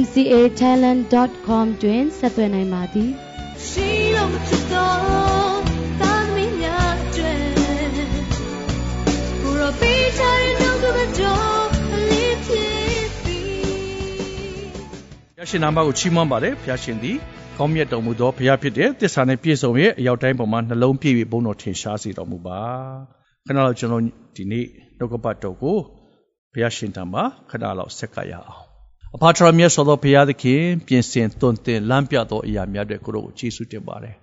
mcatalent.com တွင်ဆက်သွယ်နိုင်ပါသည်ရှိလို့မဖြစ်တော့သာသမီများအတွက်ကိုရောပေးချင်တော့ကတော့အလေးဖြစ်ပြီရရှင်နာမကိုချီးမွမ်းပါတယ်ဖျားရှင်သည်ကောင်းမြတ်တော်မူသောဘုရားဖြစ်တဲ့သစ္စာနဲ့ပြည့်စုံရဲ့အရောက်တိုင်းပေါ်မှာနှလုံးပြည့်ပြီးဘုန်းတော်ထင်ရှားစေတော်မူပါခဏလောက်ကျွန်တော်ဒီနေ့နှုတ်ကပတ်တော်ကိုဘုရားရှင်ထံမှာခဏလောက်ဆက်ကရအောင် အဖထရမြတ်စွာသောဘုရားသခင်ပြင်ဆင်သွန်သင်လမ်းပြသောအရာများတွေကိုတော့ကျေးဇူးတင်ပါတယ်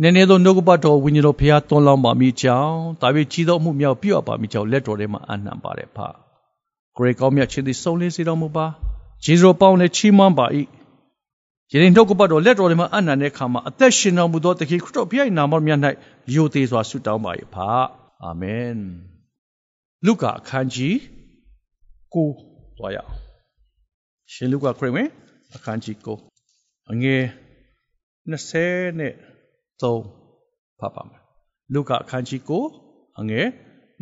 နည်းနည်းသောနှုတ်ကပတ်တော်ဝိညာဉ်တော်ဘုရားသွန်လောင်းပါမိကြောင်းဒါပေကြီးသောမှုမြောက်ပြုအပ်ပါမိကြောင်းလက်တော်ထဲမှာအနှံပါတယ်ဖဂရေကောင်းမြတ်ခြင်းသည်စုံလင်းစေတော်မူပါဂျေဇုပေါင်းနဲ့ချီးမွမ်းပါ၏ယနေ့နှုတ်ကပတ်တော်လက်တော်ထဲမှာအနှံတဲ့အခါမှာအသက်ရှင်တော်မူသောသခင်ခရစ်တော်ဘုရား၏နာမတော်မြတ်၌ယိုသေးစွာဆုတောင်းပါ၏ဖအာမင်လုကာအခန်းကြီး9သွားရအောင် ရှင်လုကာခရစ်ဝင်အခန်းကြီး9အငယ်20နဲ့3ဖတ်ပါမယ်လုကာအခန်းကြီး9အငယ်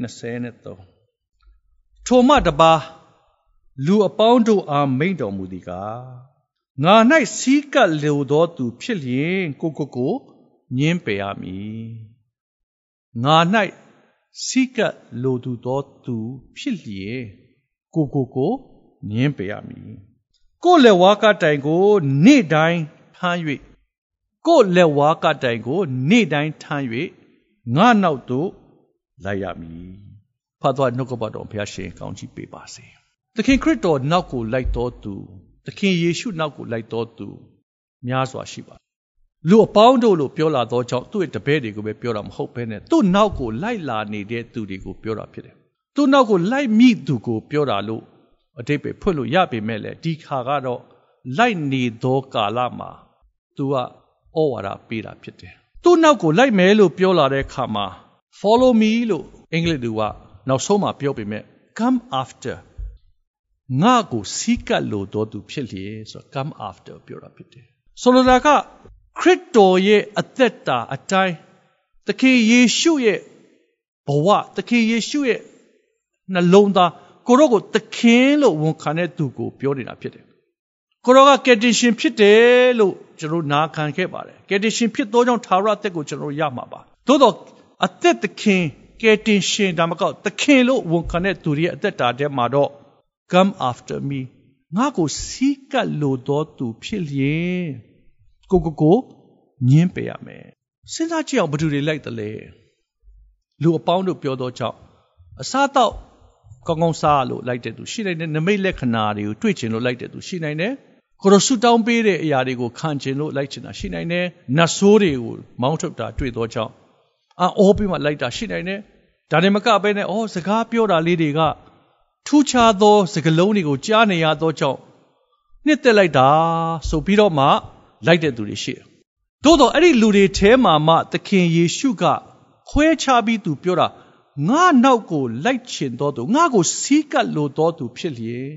20နဲ့3ထိုမှတပါလူအပေါင်းတို့အားမိန့်တော်မူသည်ကားငါ၌စီးကပ်လိုသောသူဖြစ်လျင်ကိုကိုကိုညင်းပယ်ရမည်ငါ၌စီးကပ်လိုသူသောသူဖြစ်လျင်ကိုကိုကိုညင်းပယ်ရမည် ကိုလက်ဝါးကတိုင်ကိုနေ့တိုင်းထမ်း၍ကိုလက်ဝါးကတိုင်ကိုနေ့တိုင်းထမ်း၍ငါနောက်သို့လိုက်ရမည်ဖတ်သွားနှုတ်ကပတ်တော်ဘုရားရှင်ကောင်းချီးပေးပါစေသခင်ခရစ်တော်နောက်ကိုလိုက်တော်သူသခင်ယေရှုနောက်ကိုလိုက်တော်သူများစွာရှိပါလူအပေါင်းတို့လို့ပြောလာသောကြောင့်သူ့ရဲ့တပည့်တွေကိုပဲပြောတာမဟုတ်ဘဲနဲ့သူ့နောက်ကိုလိုက်လာနေတဲ့သူတွေကိုပြောတာဖြစ်တယ်သူ့နောက်ကိုလိုက်မိသူကိုပြောတာလို့ အတိတ်ပဲဖွင့်လို့ရပေမဲ့လေဒီခါကတော့လိုက်နေသောကာလမှာ तू ကဩဝါဒပေးတာဖြစ်တယ်သူ့နောက်ကိုလိုက်မယ်လို့ပြောလာတဲ့အခါမှာ follow me လို့အင်္ဂလိပ်လူကနောက်ဆုံးမှာပြောပေမဲ့ come after ငါကိုစီးကပ်လို့တော်သူဖြစ်လျက်ဆို come after ပြောတာဖြစ်တယ်ဆိုလိုတာကခရစ်တော်ရဲ့အသက်တာအတိုင်းသခင်ယေရှုရဲ့ဘဝသခင်ယေရှုရဲ့နှလုံးသား ကိုရောကိုသခင်လို့ဝန်ခံတဲ့သူကိုပြောနေတာဖြစ်တယ်ကိုရောကကယ်တင်ရှင်ဖြစ်တယ်လို့ကျွန်တော်နာခံခဲ့ပါတယ်ကယ်တင်ရှင်ဖြစ်သောကြောင့်သာရအသက်ကိုကျွန်တော်ရမှာပါသို့တော့အသက်သခင်ကယ်တင်ရှင်ဒါမှမဟုတ်သခင်လို့ဝန်ခံတဲ့သူရဲ့အသက်တာထဲမှာတော့ come after me ငါကိုစီးကပ်လို့တော်သူဖြစ်လျင်ကိုကိုကိုညင်းပယ်ရမယ်စဉ်းစားကြည့်အောင်ဘယ်သူတွေလိုက်တယ်လဲလူအပေါင်းတို့ပြောတော့ကြောင့်အစားတော့ ကောင်းကောင်းစားလို့လိုက်တဲ့သူရှိနိုင်တယ်နမိတ်လက္ခဏာတွေကိုတွေ့ချင်လို့လိုက်တဲ့သူရှိနိုင်တယ်ကိုရဆုတောင်းပေးတဲ့အရာတွေကိုခံချင်လို့လိုက်ချင်တာရှိနိုင်တယ်နတ်ဆိုးတွေကိုမောင်းထုတ်တာတွေ့တော့ကြောင့်အောပြီးမှလိုက်တာရှိနိုင်တယ်ဒါနဲ့မကပဲနဲ့အော်စကားပြောတာလေးတွေကထူးခြားသောစကားလုံးတွေကိုကြားနေရသောကြောင့်နှစ်သက်လိုက်တာဆိုပြီးတော့မှလိုက်တဲ့သူတွေရှိတယ်။သို့တော့အဲ့ဒီလူတွေထဲမှာမှသခင်ယေရှုကခွဲခြားပြီးသူပြောတာ ငါနောက်ကိုလိုက်ချင်တော်သူငါကိုစီးကပ်လိုတော်သူဖြစ်လျက်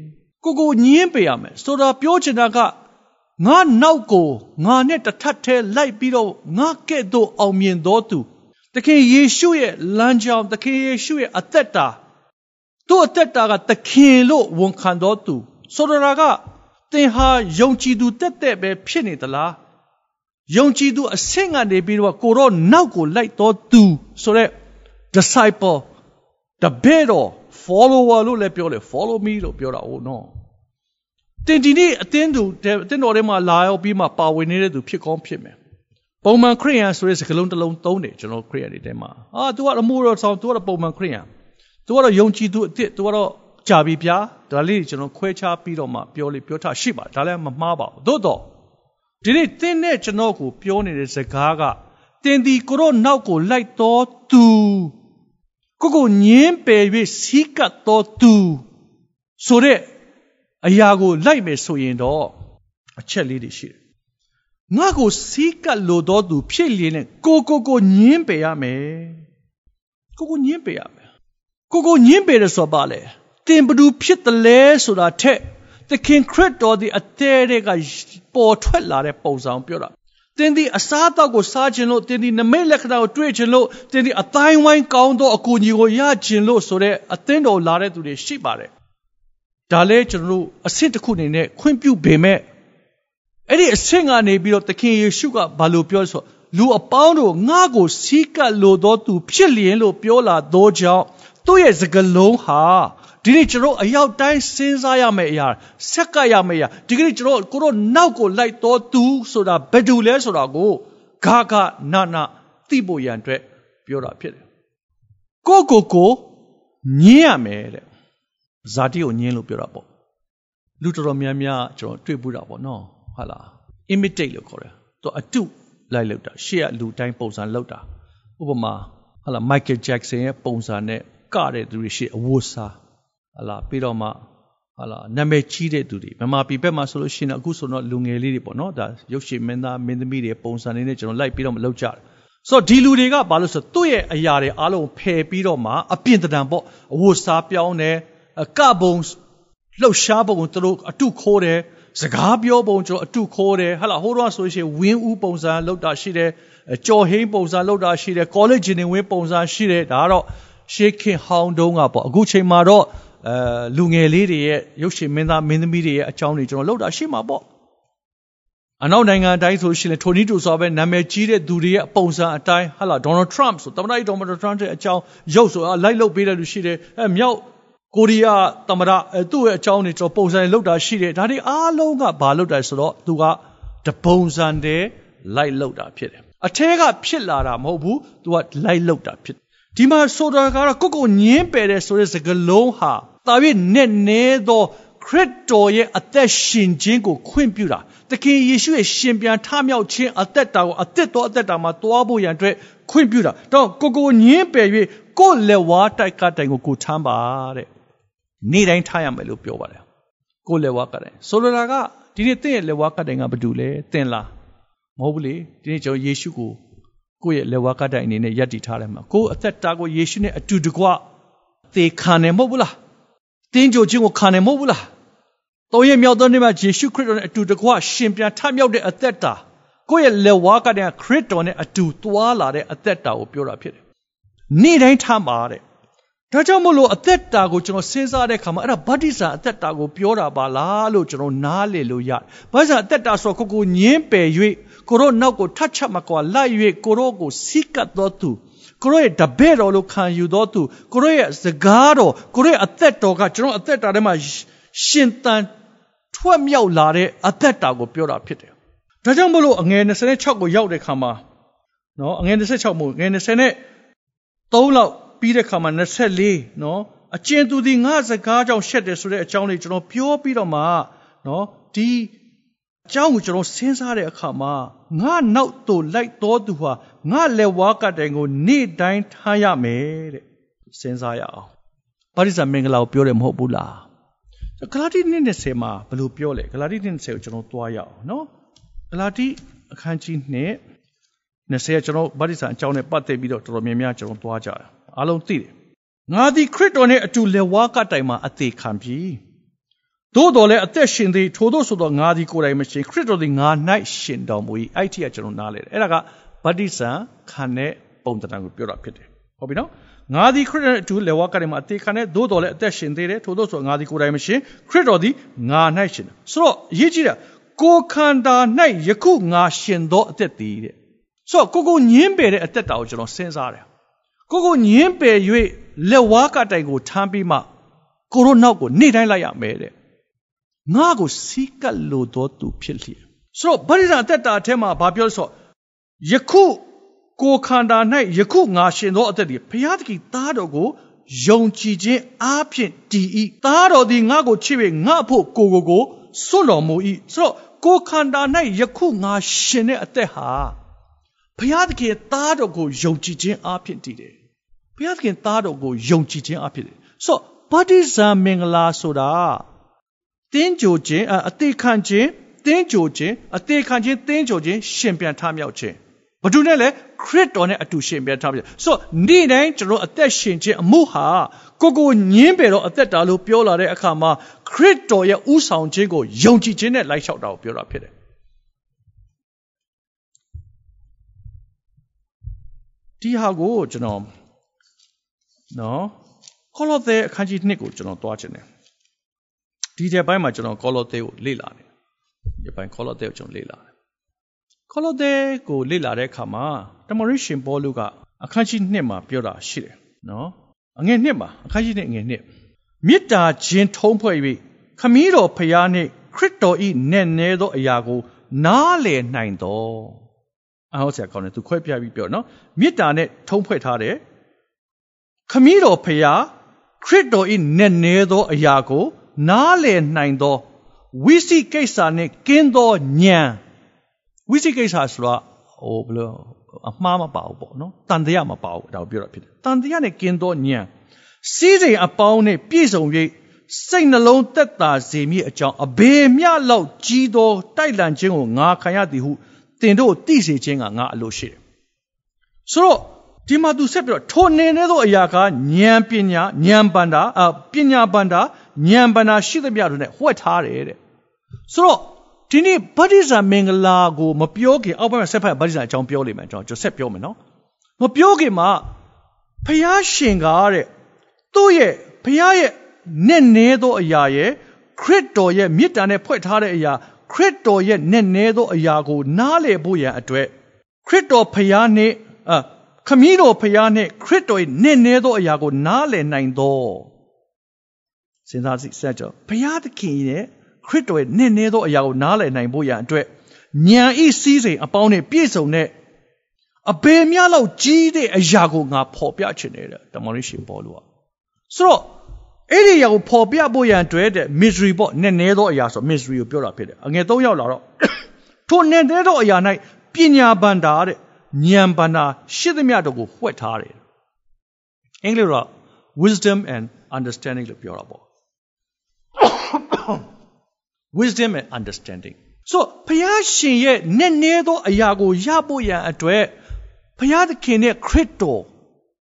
ကိုကိုညင်းပေးရမယ်ဆိုတာပြောချင်တာကငါနောက်ကိုငါနဲ့တထပ်ထဲလိုက်ပြီးတော့ငါကဲ့သို့အောင်မြင်တော်သူသခင်ယေရှုရဲ့လမ်းကြောင်းသခင်ယေရှုရဲ့အသက်တာသူ့အသက်တာကသခင်လို့ဝန်ခံတော်သူဆိုလိုတာကသင်ဟာယုံကြည်သူတက်တက်ပဲဖြစ်နေသလားယုံကြည်သူအဆင့်ကနေပြီးတော့ကိုတော့နောက်ကိုလိုက်တော်သူဆိုတော့ disciple တပည့်တော် follower လို့လည်းပြောတယ် follow me လို့ပြောတာ哦နော်တင်ဒီနေ့အတင်းသူအတင်းတော်ထဲမှာလာရောက်ပြီးမှပါဝင်နေတဲ့သူဖြစ်ကောင်းဖြစ်မယ်ပုံမှန်ခရိယန်ဆိုတဲ့စကားလုံးတစ်လုံးသုံးတယ်ကျွန်တော်ခရိယန်တွေထဲမှာအာ तू ကအမှုတော်ဆောင် तू ကတော့ပုံမှန်ခရိယန် तू ကတော့ယုံကြည်သူအစ်စ် तू ကတော့ကြာပြီဗျာဒါလေးကျွန်တော်ခွဲခြားပြီးတော့မှပြောလေပြောထားရှိပါဒါလည်းမမှားပါဘူးသို့တော့ဒီနေ့တင်းနဲ့ကျွန်တော်ကိုပြောနေတဲ့စကားကတင်းဒီကိုရောနောက်ကိုလိုက်တော်သူ ကိုကိုညင်းပယ်၍စီးကပ်တော်သူဆိုတဲ့အရာကိုလိုက်မယ်ဆိုရင်တော့အချက်လေးတွေရှိတယ်ငါကိုစီးကပ်လို့တော်သူဖြစ်လျင်နဲ့ကိုကိုကိုညင်းပယ်ရမယ်ကိုကိုညင်းပယ်ရမယ်ကိုကိုညင်းပယ်ရဆိုပါလေတင်ဘဒူဖြစ်တယ်လဲဆိုတာထက်သခင်ခရစ်တော်ဒီအသေးတွေကပေါ်ထွက်လာတဲ့ပုံစံပြောတာ တင်းဒီအစားအသောက်ကိုစားခြင်းလို့တင်းဒီနမိတ်လက္ခဏာကိုတွေ့ခြင်းလို့တင်းဒီအတိုင်းဝိုင်းကောင်းသောအကူအညီကိုရခြင်းလို့ဆိုတဲ့အသင်းတော်လာတဲ့သူတွေရှိပါတယ်ဒါလည်းကျွန်တော်တို့အဆင့်တစ်ခုအနေနဲ့ခွင့်ပြုပေမဲ့အဲ့ဒီအဆင့်ကနေပြီးတော့သခင်ယေရှုကဘာလို့ပြောဆိုလူအပေါင်းတို့ငါ့ကိုစီးကပ်လို့သောသူဖြစ်လျင်လို့ပြောလာသောကြောင့်သူ့ရဲ့စကားလုံးဟာ ဒီနေ့ကျွန်တော်အရောက်တိုင်းစဉ်းစားရမယ့်အရာဆက်ကပ်ရမယ့်အရာဒီကနေ့ကျွန်တော်ကိုတော့နောက်ကိုလိုက်တော်သူဆိုတာဘယ်သူလဲဆိုတာကိုဂါဂနာနာသိဖို့ရန်အတွက်ပြောတာဖြစ်တယ်ကိုကိုကိုညင်းရမယ်တဲ့ဇာတိကိုညင်းလို့ပြောတာပေါ့လူတော်တော်များများကျွန်တော်တွေ့ဘူးတာပေါ့နော်ဟုတ်လား imitate လို့ခေါ်တယ်သူအတုလိုက်လောက်တာရှေ့ကလူတိုင်းပုံစံလောက်တာဥပမာဟုတ်လား Michael Jackson ရဲ့ပုံစံနဲ့ကတဲ့သူတွေရှေ့အဝတ်စား ဟလာပြီးတော့မှဟလာနာမည်ကြီးတဲ့သူတွေမြန်မာပြည်ဘက်မှာဆိုလို့ရှိရင်အခုဆိုတော့လူငယ်လေးတွေပေါ့နော်ဒါရုပ်ရှင်မင်းသားမင်းသမီးတွေပုံစံလေးနဲ့ကျွန်တော်လိုက်ပြီးတော့မလုပ်ကြတယ်ဆိုတော့ဒီလူတွေကဘာလို့ဆိုသူ့ရဲ့အရာတွေအားလုံးဖယ်ပြီးတော့မှအပြင်တံပေါ့အဝတ်စားပြောင်းတယ်ကပုံလှုပ်ရှားပုံကိုသူတို့အတုခိုးတယ်စကားပြောပုံကျွန်တော်အတုခိုးတယ်ဟလာဟိုတော့ဆိုရှင်ဝင်းဦးပုံစံလောက်တာရှိတယ်ကြော်ဟင်းပုံစံလောက်တာရှိတယ်ကောလိပ်ဂျင်နေဝင်းပုံစံရှိတယ်ဒါကတော့ရှေးခင်ဟောင်းတုန်းကပေါ့အခုချိန်မှာတော့ အဲလူငယ်လေးတွေရဲ့ရုပ်ရှင်မင်းသားမင်းသမီးတွေရဲ့အကြောင်းတွေကျွန်တော်လောက်တာရှိမှာပေါ့အနောက်နိုင်ငံအတိုင်းဆိုရှင်ထိုနီတူဆိုပဲနာမည်ကြီးတဲ့သူတွေရဲ့ပုံစံအတိုင်းဟာလာဒေါ်နယ်ထရမ့်ဆိုသမ္မတကြီးဒေါ်နယ်ထရမ့်ရဲ့အကြောင်းရုပ်ဆိုလိုက်လုတ်ပေးတဲ့လူရှိတယ်အဲမြောက်ကိုရီးယားသမ္မတအဲသူ့ရဲ့အကြောင်းတွေကျွန်တော်ပုံစံလောက်တာရှိတယ်ဒါတွေအားလုံးကဘာလောက်တာဆိုတော့သူကတပုံစံတည်းလိုက်လောက်တာဖြစ်တယ်အထဲကဖြစ်လာတာမဟုတ်ဘူးသူကလိုက်လောက်တာဖြစ်ဒီမှာဆိုတာကတော့ကိုကိုညင်းပယ်တဲ့ဆိုတဲ့စကားလုံးဟာ တာ၍နဲ့နဲသောခရစ်တော်ရဲ့အသက်ရှင်ခြင်းကိုခွင့်ပြုတာသခင်ယေရှုရဲ့ရှင်ပြန်ထမြောက်ခြင်းအသက်တာကိုအသက်တော်အသက်တာမှာတွားဖို့ရန်အတွက်ခွင့်ပြုတာတော့ကိုကိုညင်းပယ်၍ကိုလက်ဝါးတိုက်ကတိုင်ကိုကိုထမ်းပါတဲ့နေ့တိုင်းထားရမယ်လို့ပြောပါတယ်ကိုလက်ဝါးကတိုင်ဆိုလိုတာကဒီနေ့တင့်ရဲ့လက်ဝါးကတိုင်ကဘာတူလဲတင်လားမဟုတ်ဘူးလေဒီနေ့ကျွန်တော်ယေရှုကိုကိုယ့်ရဲ့လက်ဝါးကတိုင်အနေနဲ့ယက်တည်ထားတယ်မှာကိုယ်အသက်တာကိုယေရှုနဲ့အတူတကွသေခံတယ်မဟုတ်ဘူးလား တင်းကြိုခြင်းကိုခံတယ်မဟုတ်ဘူးလား။တော်ရဲ့မြောက်သောနေ့မှာယေရှုခရစ်တော်နဲ့အတူတကွရှင်ပြန်ထမြောက်တဲ့အသက်တာကိုယ့်ရဲ့လက်ဝါးကတည်းကခရစ်တော်နဲ့အတူသွားလာတဲ့အသက်တာကိုပြောတာဖြစ်တယ်။နေ့တိုင်းထမ်းပါတဲ့။ဒါကြောင့်မလို့အသက်တာကိုကျွန်တော်စဉ်းစားတဲ့အခါမှာအဲ့ဒါဗတ္တိဇာအသက်တာကိုပြောတာပါလားလို့ကျွန်တော်နားလည်လို့ရတယ်။ဘာသာအသက်တာဆိုကိုကိုညင်းပယ်၍ကိုရောနောက်ကိုထတ်ချက်မကွာလိုက်၍ကိုရောကိုစီးကပ်တော်သူ ကိုရောရဲ့တပည့်တော်လို့ခံယူတော်သူကိုရောရဲ့စကားတော်ကိုရောရဲ့အသက်တော်ကကျွန်တော်အသက်တာထဲမှာရှင်သန်ထွက်မြောက်လာတဲ့အသက်တာကိုပြောတာဖြစ်တယ်။ဒါကြောင့်မလို့အငယ်26ကိုရောက်တဲ့ခါမှာနော်အငယ်26မို့ငယ်20နဲ့3လောက်ပြီးတဲ့ခါမှာ24နော်အကျဉ်သူသည်ငါစကားကြောင့်ရှက်တယ်ဆိုတဲ့အကြောင်းလေးကျွန်တော်ပြောပြီးတော့မှနော်ဒီ အကြောင်းကိုကျွန်တော်စဉ်းစားတဲ့အခါမှာငါနောက်သို့လိုက်တော်သူဟာငါလက်ဝါးကတိုင်ကိုနေ့တိုင်းထားရမယ်တဲ့စဉ်းစားရအောင်ပါရိသမင်္ဂလာကိုပြောတယ်မဟုတ်ဘူးလားဂလာတိ2:20မှာဘယ်လိုပြောလဲဂလာတိ2:20ကိုကျွန်တော်သွားရအောင်နော်ဂလာတိအခန်းကြီး2 20ကျွန်တော်ဗတ္တိဇာအကြောင်းနဲ့ပတ်သက်ပြီးတော့တော်တော်များများကျွန်တော်သွားကြတာအားလုံးသိတယ်ငါသည်ခရစ်တော်နဲ့အတူလက်ဝါးကတိုင်မှာအသေးခံပြီ သို့တော်လည်းအသက်ရှင်သည်ထို့သောဆိုသောငါသည်ကိုယ်တိုင်မရှင်ခရစ်တော်သည်ငါ၌ရှင်တော်မူ၏အဲ့ဒီကကျွန်တော်နားလဲတယ်အဲ့ဒါကဗတ္တိဇံခံတဲ့ပုံတံကိုပြောတာဖြစ်တယ်ဟုတ်ပြီနော်ငါသည်ခရစ်တော်အတူလက်ဝါးကတိုင်မှာအသေးခံတဲ့သို့တော်လည်းအသက်ရှင်သေးတယ်ထို့သောဆိုငါသည်ကိုယ်တိုင်မရှင်ခရစ်တော်သည်ငါ၌ရှင်တယ်ဆိုတော့အရေးကြီးတာကိုခန္ဓာ၌ယခုငါရှင်သောအသက်သည်တဲ့ဆိုတော့ကိုကိုညင်းပယ်တဲ့အသက်တာကိုကျွန်တော်စဉ်းစားတယ်ကိုကိုညင်းပယ်၍လက်ဝါးကတိုင်ကိုထမ်းပြီးမှကိုရိုနောက်ကိုနေ့တိုင်းလိုက်ရမယ်တဲ့ ငါကိုစီးကပ်လို့တော်သူဖြစ်လျက်ဆိုတော့ဗရိဒအသက်တာအထက်မှာဘာပြောလဲဆိုတော့ယခုကိုခန္ဓာ၌ယခုငါရှင်သောအသက်ဒီဘုရားသခင်သားတော်ကိုယုံကြည်ခြင်းအားဖြင့်တည်၏သားတော်သည်ငါကိုချစ်၍ငါဖို့ကိုကိုကိုစွန့်တော်မူ၏ဆိုတော့ကိုခန္ဓာ၌ယခုငါရှင်တဲ့အသက်ဟာဘုရားသခင်သားတော်ကိုယုံကြည်ခြင်းအားဖြင့်တည်တယ်ဘုရားသခင်သားတော်ကိုယုံကြည်ခြင်းအားဖြင့်ဆိုတော့ဗတ္တိဇံမင်္ဂလာဆိုတာ တင်းကြိုခြင်းအတိခံခြင်းတင်းကြိုခြင်းအသေးခံခြင်းတင်းကြိုခြင်းရှင်ပြန်ထမြောက်ခြင်းဘာလို့လဲလဲခရစ်တော်နဲ့အတူရှင်ပြန်ထမြောက်ဆိုနေ့တိုင်းကျွန်တော်အသက်ရှင်ခြင်းအမှုဟာကိုကိုညင်းပေတော့အသက်တာလို့ပြောလာတဲ့အခါမှာခရစ်တော်ရဲ့ဥဆောင်ခြင်းကိုယုံကြည်ခြင်းနဲ့လိုက်လျှောက်တာကိုပြောတာဖြစ်တယ်ဒီဟာကိုကျွန်တော်နော်ကောလောသဲအခန်းကြီး2ကိုကျွန်တော်တွားချင်တယ် ဒီတဲ့ဘက်မှာကျွန်တော်ကောလောသဲကိုလေ့လာတယ်ဒီဘက်ကောလောသဲကိုကျွန်တော်လေ့လာတယ်ကောလောသဲကိုလေ့လာတဲ့အခါမှာတမရရှင်ပေါလုကအခန်းကြီး2မှာပြောတာရှိတယ်နော်အငယ်2မှာအခန်းကြီး2အငယ်2မေတ္တာချင်းထုံးဖွဲ့၍ခမည်းတော်ဖျားနှင့်ခရစ်တော်ဤနဲ့နဲသောအရာကို နားလည်နိုင်တော်အဟောဆရာကောင်းတယ်သူခွဲပြပြီးပြောနော်မေတ္တာနဲ့ထုံးဖွဲ့ထားတယ်ခမည်းတော်ဖျားခရစ်တော်ဤနဲ့နဲသောအရာကို နားလည်နိုင်သောဝိသိကိစ္စနဲ့ကင်းသောဉာဏ်ဝိသိကိစ္စဆိုတာဟိုဘယ်လိုအမှားမပါဘူးပေါ့နော်တန်တရားမပါဘူးဒါကိုပြောတာဖြစ်တယ်တန်တရားနဲ့ကင်းသောဉာဏ်စီးစိမ်အပေါင်းနဲ့ပြည့်စုံ၍စိတ်နှလုံးသက်သာစေမည်အကြောင်းအဘေမြလောက်ကြီးသောတိုက်လန့်ခြင်းကိုငါခံရသည်ဟုတင်တို့သိစေခြင်းကငါအလိုရှိတယ်ဆိုတော့ဒီမှာသူဆက်ပြီးတော့ထိုနေနေသောအရာကဉာဏ်ပညာဉာဏ်ပန္တာအပညာပန္တာ ဉာဏ်ပန္တာရှိသမျှတို့နဲ့ဟွက်ထားတယ်တဲ့ဆိုတော့ဒီနေ့ဗတ္တိဇာမင်္ဂလာကိုမပြောခင်အောက်ဘက်ဆက်ဖက်ဗတ္တိဇာအကြောင်းပြောလိမ့်မယ်ကျွန်တော်ဆက်ပြောမယ်နော်မပြောခင်မှာဖျားရှင်ကားတဲ့သူ့ရဲ့ဖျားရဲ့နဲ့နဲသောအရာရဲ့ခရစ်တော်ရဲ့မေတ္တာနဲ့ဖွဲ့ထားတဲ့အရာခရစ်တော်ရဲ့နဲ့နဲသောအရာကို နားလည်ဖို့ရန်အတွက်ခရစ်တော်ဖျားနဲ့အခမည်းတော်ဖျားနဲ့ခရစ်တော်ရဲ့နဲ့နဲသောအရာကိုနားလည်နိုင်သော စဉ်းစားကြည့်စက်ကြောဖျားသခင်ရဲ့ခရစ်တော်ရဲ့နဲ့နဲသောအရာကိုနားလည်နိုင်ဖို့ရန်အတွက်ဉာဏ်ဤစည်းစိမ်အပေါင်းနဲ့ပြည့်စုံတဲ့အဘေများလောက်ကြီးတဲ့အရာကိုငါဖော်ပြချင်တယ်တဲ့တမန်တော်ရှင်ပေါ်လို့ဆိုတော့အဲ့ဒီအရာကိုဖော်ပြဖို့ရန်အတွက်တဲ့ misery ပေါ့နည်းနည်းသောအရာဆို misery ကိုပြောတာဖြစ်တယ်အငယ်၃ရောက်လာတော့ထိုနည်းနည်းသောအရာ၌ပညာဗန္တာတဲ့ဉာဏ်ဗန္တာရှိသမျှတို့ကိုဝှက်ထားတယ်အင်္ဂလိပ်တော့ wisdom and understanding လို့ပြောတာပေါ့ wisdom and understanding ဆိုဘုရားရှင်ရဲ့နည်းနည်းသောအရာကိုရဖို့ရန်အတွက်ဘုရားသခင်နဲ့ခရစ်တော်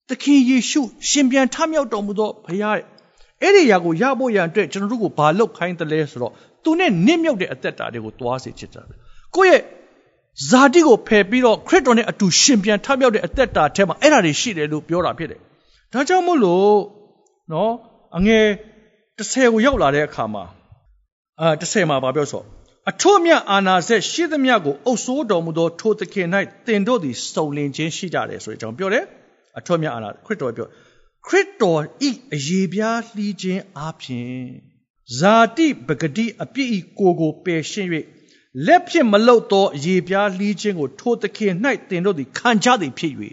သခင်ယေရှုရှင်ပြန်ထမြောက်တော်မူသောဘုရားရဲ့အဲ့ဒီအရာကိုရဖို့ရန်အတွက်ကျွန်တော်တို့ကိုဘာလုပ်ခိုင်းတယ်လဲဆိုတော့သူနဲ့နစ်မြုပ်တဲ့အသက်တာတွေကိုတွားစေချစ်တာကိုယ့်ရဲ့ဇာတိကိုဖယ်ပြီးတော့ခရစ်တော်နဲ့အတူရှင်ပြန်ထမြောက်တဲ့အသက်တာထဲမှာအဲ့ဒါတွေရှိတယ်လို့ပြောတာဖြစ်တယ်ဒါကြောင့်မို့လို့နော်အငယ်30ကိုရောက်လာတဲ့အခါမှာ အာ30မှာဗာပြောဆိုအထွတ်မြတ်အာနာဆက်ရှိသမျှကိုအုပ်ဆိုးတော်မူသောထိုသခင်၌တင်တို့သည်စုံလင်ခြင်းရှိကြတယ်ဆိုတဲ့အကြောင်းပြောတယ်အထွတ်မြတ်အာနာခရစ်တော်ပြောခရစ်တော်ဤအရေးပြားလှီးခြင်းအပြင်ဇာတိပဂတိအပြစ်ဤကိုကိုပယ်ရှင်း၍လက်ဖြင့်မလုတ်သောအရေးပြားလှီးခြင်းကိုထိုသခင်၌တင်တို့သည်ခံကြသည်ဖြစ်၍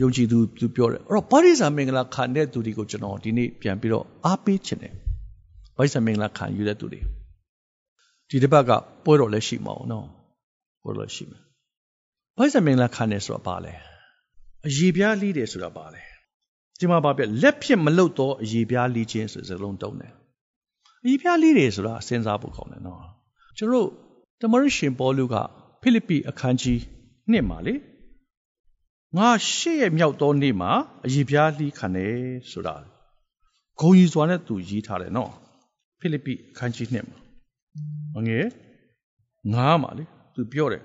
ယုံကြည်သူသူပြောတယ်အဲ့တော့ပါရိဇာမင်္ဂလာခံတဲ့သူတွေကိုကျွန်တော်ဒီနေ့ပြန်ပြီးတော့အားပေးခြင်းတယ် ပါရိဇာမင်္ဂလာခံယူတဲ့သူတွေဒီတစ်ပတ်ကပွဲတော်လည်းရှိမှာအောင်နော်ပွဲတော်လည်းရှိမှာပါရိဇာမင်္ဂလာခံတယ်ဆိုတာဘာလဲအရေးပြားလှီးတယ်ဆိုတာဘာလဲဒီမှာဘာပြလက်ဖြစ်မလုတ်တော့အရေးပြားလှီးခြင်းဆိုစကားလုံးတုံးတယ်အရေးပြားလှီးတယ်ဆိုတာစဉ်းစားဖို့ကောင်းတယ်နော်ကျွန်တော်တမရရှင်ပေါလုကဖိလိပ္ပိအခန်းကြီးနှစ်မှာလေငါရှေ့ရဲ့မြောက်သောနေ့မှာအရေးပြားလှီးခံတယ်ဆိုတာဂုံကြီးစွာနဲ့သူရေးထားတယ်နော် ဖိလိပ္ပိအခန်းကြီးနှစ်မှာအငယ်ငါမှာလေသူပြောတယ်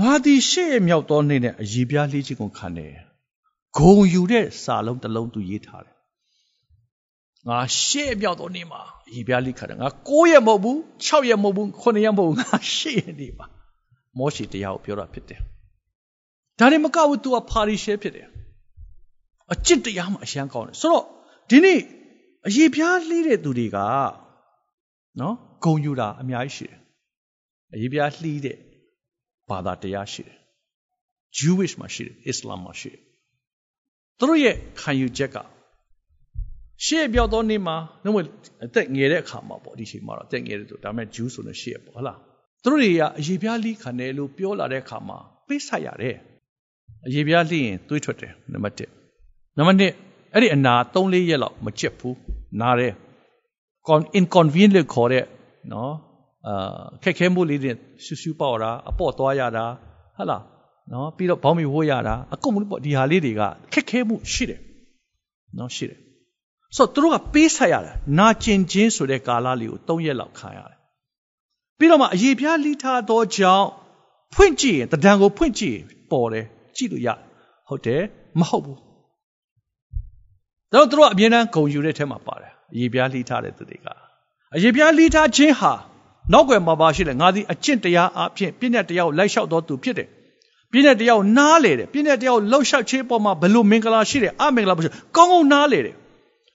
ငါဒီရှေ့ရဲ့မြောက်သောနေ့နဲ့အရေးပြားလှီးခြင်းကိုခံတယ်ဂုံယူတဲ့စာလုံးတစ်လုံးသူရေးထားတယ်ငါရှေ့မြောက်သောနေ့မှာအရေးပြားလှီးခံတယ်ငါ9ရက်မဟုတ်ဘူး6ရက်မဟုတ်ဘူး9ရက်မဟုတ်ဘူးငါရှေ့ရက်နေ့မှာမောရှိတရားကိုပြောတာဖြစ်တယ်ဒါနဲ့မကဘူး तू ကပါရီရှဲဖြစ်တယ်အကျင့်တရားမှာအရှမ်းကောင်းတယ်ဆိုတော့ဒီနေ့ အရေးပြားလှီးတဲ့သူတွေကနော်ဂုံယူတာအများကြီးရှိတယ်အရေးပြားလှီးတဲ့ဘာသာတရားရှိတယ် Jewish မှာရှိတယ် Islam မှာရှိတယ်သူတို့ရဲ့ခံယူချက်ကရှေ့ပြောက်သောနေ့မှာနှုတ်အသက်ငယ်တဲ့အခါမှာပေါ့ဒီချိန်မှာတော့အသက်ငယ်တယ်ဆိုဒါပေမဲ့ Jew ဆိုနေရှေ့ပေါ့ဟုတ်လားသူတို့တွေကအရေးပြားလိခံတယ်လို့ပြောလာတဲ့အခါမှာပိတ်ဆက်ရတယ်အရေးပြားလိရင်သွေးထွက်တယ်နံပါတ်1နံပါတ်2 အဲ့ဒီအနာ3 4ရက်လောက်မကျက်ဘူးနားတယ် inconvenient လို့ခေါ်တဲ့နော်အာခက်ခဲမှုလေးတွေရှူရှူပေါက်တာအပေါ့သွားရတာဟုတ်လားနော်ပြီးတော့ဘောင်းမီဝိုးရတာအကုန်လုံးပေါ့ဒီဟာလေးတွေကခက်ခဲမှုရှိတယ်နော်ရှိတယ်ဆိုတော့သူတို့ကပေးဆက်ရတယ်နာကျင်ခြင်းဆိုတဲ့ကာလလေးကို၃ရက်လောက်ခံရတယ်ပြီးတော့မှအရေးပြားလိထားသောကြောင့်ဖွင့်ကြည့်ရင်တဒံကိုဖွင့်ကြည့်ပေါ်တယ်ကြည့်လို့ရဟုတ်တယ်မဟုတ်ဘူး ဒါတော့သူတို့အမြဲတမ်းဂုံယူတဲ့ထဲမှာပါတယ်အရေးပြားလိထားတဲ့သူတွေကအရေးပြားလိထားခြင်းဟာနောက်ွယ်မှာပါရှိတယ်ငါသည်အကျင့်တရားအဖြစ်ပြည့်တဲ့တရားကိုလိုက်လျှောက်တော်သူဖြစ်တယ်ပြည့်တဲ့တရားကိုနားလေတယ်ပြည့်တဲ့တရားကိုလှုပ်ရှားခြင်းပေါ်မှာဘလို့မင်္ဂလာရှိတယ်အမင်္ဂလာမရှိကောင်းကောင်းနားလေတယ်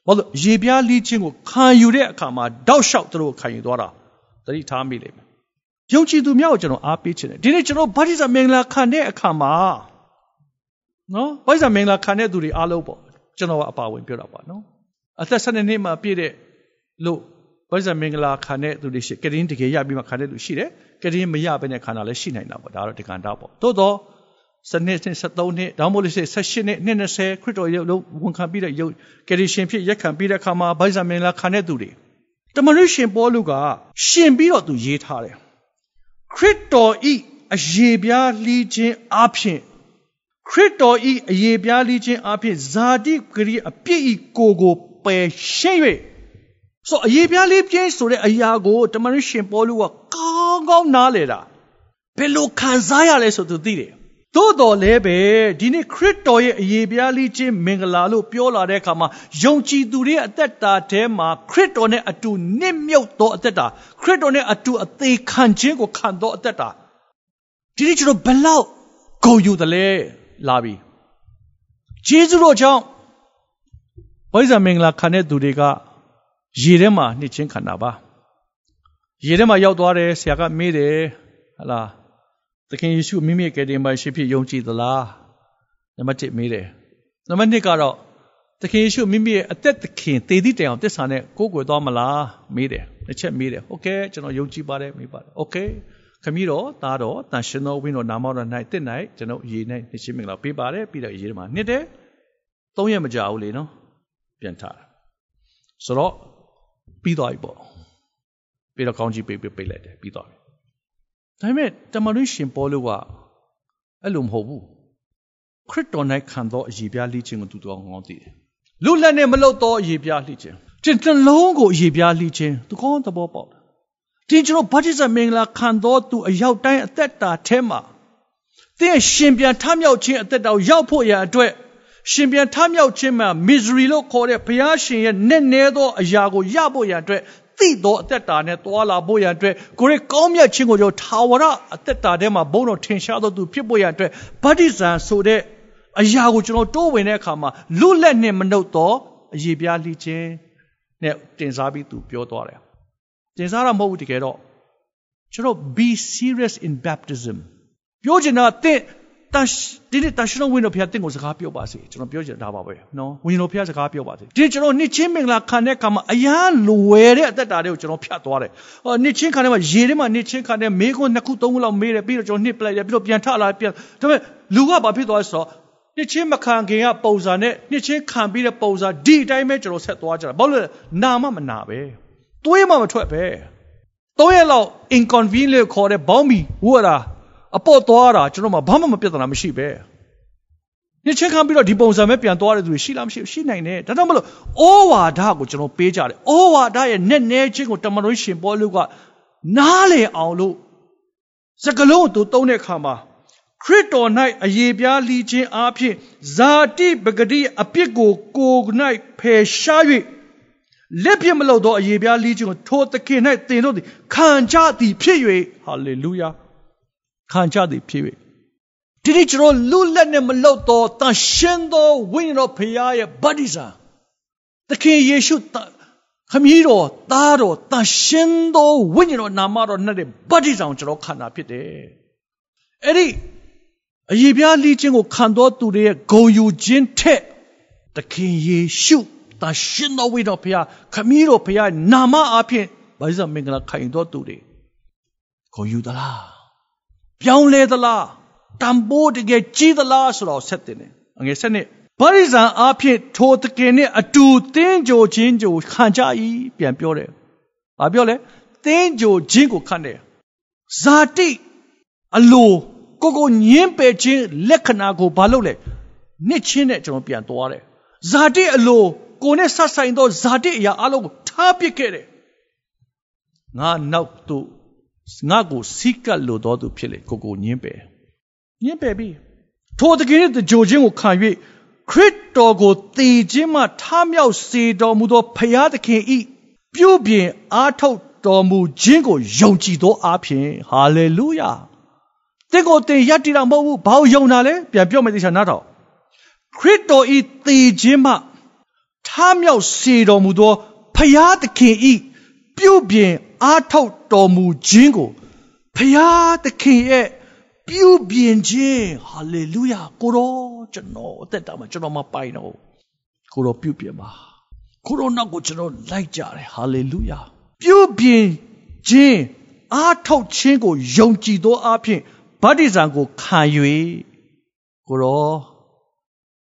ဘာလို့ရေပြားလိခြင်းကိုခံယူတဲ့အခါမှာတောက်လျှောက်သူတို့ခံယူသွားတာသတိထားမိလိမ့်မယ်ယုံကြည်သူများကိုကျွန်တော်အားပေးခြင်းတယ်ဒီနေ့ကျွန်တော်ဗတ္တိဇမင်္ဂလာခံတဲ့အခါမှာနော်ဗတ္တိဇမင်္ဂလာခံတဲ့သူတွေအားလုံးပေါ့ ကျွန်တော်ကအပါဝင်ပြောတာပါနော်အသက်၁၂နှစ်မှပြည့်တဲ့လို့ဗတ္တိဇမင်္ဂလာခံတဲ့သူတွေရှိကရင်တကယ်ရပြီးမှခံတဲ့လူရှိတယ်ကရင်မရဘဲနဲ့ခံတာလည်းရှိနိုင်တာပေါ့ဒါတော့ဒီကံတာပေါ့သို့တော့စနစ်နဲ့73နှစ်ဒါမှမဟုတ်လို့ရှိ18နှစ်နှစ်20ခရစ်တော်ရုပ်လုံးဝန်ခံပြီးတဲ့ရုပ်ကယ်ရီရှင်ဖြစ်ရက်ခံပြီးတဲ့အခါမှာဗိုက်ဇာမင်လာခံတဲ့သူတွေတမန်တော်ရှင်ပေါလုကရှင်ပြီးတော့သူရေးထားတယ်ခရစ်တော်ဤအယေပြားလှီးခြင်းအဖြစ် ခရစ်တော်ဤအယေပြားလှီးခြင်းအဖြစ်ဇာတိဂရိအပြစ်ဤကိုကိုပယ်ရှင်း၍ဆိုအယေပြားလေးပြင်းဆိုတဲ့အရာကိုတမန်တော်ရှင်ပေါလုကကောင်းကောင်းနားလေတာဘယ်လိုခံစားရလဲဆိုသူသိတယ်သို့တော်လည်းပဲဒီနေ့ခရစ်တော်ရဲ့အရေးပြားလေးခြင်းမင်္ဂလာလို့ပြောလာတဲ့အခါမှာယုံကြည်သူတွေရဲ့အသက်တာထဲမှာခရစ်တော်နဲ့အတူနစ်မြုပ်သောအသက်တာခရစ်တော်နဲ့အတူအသေးခံခြင်းကိုခံသောအသက်တာဒီနေ့ကျွန်တော်ဘလောက်ဂုဏ်ယူတယ်လဲ လာပြီဂျေဇုတော်ကြောင့်ဘိုးဇာမင်္ဂလာခံတဲ့သူတွေကရေထဲမှာနှစ်ချင်းခံတာပါရေထဲမှာရောက်သွားတယ်ဆရာကမေးတယ်ဟလာသခင်ယေရှုမိမိကယ်တင်ပါရှိဖြစ်ယုံကြည်သလားနံပါတ်1မေးတယ်နံပါတ်2ကတော့သခင်ယေရှုမိမိရဲ့အသက်သခင်တည်သည့်တိုင်အောင်တစ္ဆာနဲ့ကိုးကွယ်သွားမလားမေးတယ်တစ်ချက်မေးတယ်โอเคကျွန်တော်ယုံကြည်ပါတယ်မေးပါတယ်โอเค ခမည်းတော်သားတော်တန်ရှင်တော်ဝင်းတော်နာမောတော်၌တင့်၌ကျွန်တော်ရေ၌နှရှင်းမင်္ဂလာပေးပါတယ်ပြီးတော့ရေထဲမှာနှစ်တယ်သုံးရက်မကြာဘူးလေနော်ပြန်ထားတာဆိုတော့ပြီးသွားပြီပေါ့ပြီးတော့ကောင်းကြီးပေးပေးပေးလိုက်တယ်ပြီးသွားပြီဒါပေမဲ့တမန်တော်ရှင်ပေါလုကအဲ့လိုမဟုတ်ဘူးခရစ်တော်၌ခံသောအည်ပြားလိခြင်းကိုသူတော်ကောင်းသိတယ်လူလက်နဲ့မလုတ်သောအည်ပြားလိခြင်းတင်တလုံးကိုအည်ပြားလိခြင်းသူကောင်းသဘောပေါက် တယ်ဒီကျွန်တော်ဗတ္တိဇမင်္ဂလာခံသောသူအရောက်တိုင်းအသက်တာထဲမှာသင်ရှင်ပြန်ထမြောက်ခြင်းအသက်တာကိုရောက်ဖို့ရအတွက်ရှင်ပြန်ထမြောက်ခြင်းမှာ misery လို့ခေါ်တဲ့ဘုရားရှင်ရဲ့နဲ့နဲသောအရာကိုရဖို့ရအတွက်သိသောအသက်တာနဲ့တွာလာဖို့ရန်အတွက်ကိုရဲ့ကောင်းမြတ်ခြင်းကိုကျွန်တော်ထာဝရအသက်တာထဲမှာဘုန်းတော်ထင်ရှားသောသူဖြစ်ဖို့ရန်အတွက်ဗတ္တိဇံဆိုတဲ့အရာကိုကျွန်တော်တိုးဝင်တဲ့အခါမှာလွတ်လက်နဲ့မနှုတ်သောအရေးပြားလှခြင်းနဲ့တင်စားပြီးသူပြောသွားတယ် တင်စားတာမဟုတ်ဘူးတကယ်တော့ကျွန်တော် be serious in baptism ပြောချင်တာတင့်တန်ဒီနေ့တန်ရှင်တော်ဝင်းတော်ဖခင်တင့်ကိုစကားပြောပါစေကျွန်တော်ပြောချင်တာပါပဲနော်ဝင်းတော်ဖခင်စကားပြောပါစေဒီကျွန်တော်နှစ်ချင်းမင်္ဂလာခံတဲ့အခါမှာအရန်လွယ်တဲ့အသက်တာတွေကိုကျွန်တော်ဖြတ်သွားတယ်ဟောနှစ်ချင်းခံတဲ့မှာရေထဲမှာနှစ်ချင်းခံတဲ့မေးခွန်းနှစ်ခုသုံးခုလောက်မေးတယ်ပြီးတော့ကျွန်တော်နှစ်ပလိုက်တယ်ပြီးတော့ပြန်ထလာပြန်ဒါပေမဲ့လူကဘာဖြစ်သွားလဲဆိုတော့နှစ်ချင်းမခံခင်ကပုံစံနဲ့နှစ်ချင်းခံပြီးတဲ့ပုံစံဒီအတိုင်းပဲကျွန်တော်ဆက်သွားကြတာဘာလို့လဲနာမမနာပဲ သွေးမှမထွက်ပဲသုံးရက်လောက် inconvenient ခေါ်တဲ့ဘောင်းမီဝတ်တာအပေါ်သွားတာကျွန်တော်မှဘာမှမပြဿနာမရှိပဲညချင်းခံပြီးတော့ဒီပုံစံပဲပြန်သွားတဲ့သူတွေရှိလားမရှိရှိနိုင်တယ်ဒါတော့မလို့ဩဝါဒကိုကျွန်တော်ပေးကြတယ်ဩဝါဒရဲ့နဲ့နဲချင်းကိုတမန်တော်ရှင်ပေါ်လူကနားလေအောင်လို့စကလုံးသူတုံးတဲ့အခါမှာခရစ်တော်၌အယေပြားလီခြင်းအဖြစ်ဇာတိပဂတိအပြစ်ကိုကိုယ်၌ဖယ်ရှား၍ လက်ပြမလို့သောအယေပြားလီခြင်းကိုထိုသခင်၌သင်တို့သည်ခံကြသည်ဖြစ်၍ဟာလေလုယာခံကြသည်ဖြစ်၍ဒီနေ့ကျွန်တော်လူလက်နဲ့မလုတ်တော့တန်ရှင်းသောဝိညာဉ်တော်ဖရာရဲ့ဗတ္တိဇာသခင်ယေရှုခမည်းတော်သားတော်တန်ရှင်းသောဝိညာဉ်တော်နာမတော်နဲ့ဗတ္တိဇာကိုကျွန်တော်ခံတာဖြစ်တယ်အဲ့ဒီအရေးပြားလီးခြင်းကိုခံတော်သူတွေရဲ့ဂုံယူခြင်းထက်သခင်ယေရှု တန်ရှင်းသောဝိညာဉ်တော်ဖရာခမည်းတော်ဖရာနာမအဖြစ်ဗိဇ္ဇမင်္ဂလာခံတော်သူတွေဂုံယူသလားပြောင်းလဲသလားတန်ဖိုးတကယ်ကြီးသလားဆိုတော့ဆက်တင်တယ်အငယ်ဆက်နှစ်ဗရိဇံအားဖြင့်ထိုတကယ်နဲ့အတူတင်းကြိုခြင်းကြိုခံကြ၏ပြန်ပြောတယ်။ဘာပြောလဲ။တတင်းကြိုခြင်းကိုခံတယ်ဇာတိအလိုကိုကိုညင်းပယ်ခြင်းလက္ခဏာကိုဘာလုပ်လဲနှစ်ချင်းနဲ့ကျွန်တော်ပြန်သွားတယ်ဇာတိအလို ကိုနဲ့ဆက်ဆိုင်သောဇာတိအရာအလုံးကိုထားပစ်ခဲ့တယ်ငါနောက်သို့ငါကိုစိကတ်လိုတော်သူဖြစ်လေကိုကိုညင်းပယ်ညင်းပယ်ပြီထိုတကယ်တကြိုခြင်းကိုခံ၍ခရစ်တော်ကိုတည်ခြင်းမှထားမြောက်စေတော်မူသောဖရာသခင်ဤပြုပြင်အားထုတ်တော်မူခြင်းကိုယုံကြည်သောအားဖြင့်ဟာလေလုယာတင့်ကိုတင်ရတည်တာမဟုတ်ဘူးဘာလို့ယုံတာလဲပြန်ပြောမယ်သိချာနားထောင်ခရစ်တော်ဤတည်ခြင်းမှ ထားမြောက်စေတော်မူသောဖရာသခင်ဤပြုပြင်အားထုတ်တော်မူခြင်းကိုဖရာသခင်ရဲ့ပြုပြင်ခြင်းဟာလေလုယာကိုရောကျွန်တော်အသက်တာမှာကျွန်တော်မပိုင်တော့ကိုရောပြုပြင်ပါကိုရောနောက်ကိုကျွန်တော်လိုက်ကြတယ်ဟာလေလုယာပြုပြင်ခြင်းအားထုတ်ခြင်းကိုယုံကြည်သောအဖြစ်ဗတ္တိဇံကိုခံ၍ကိုရော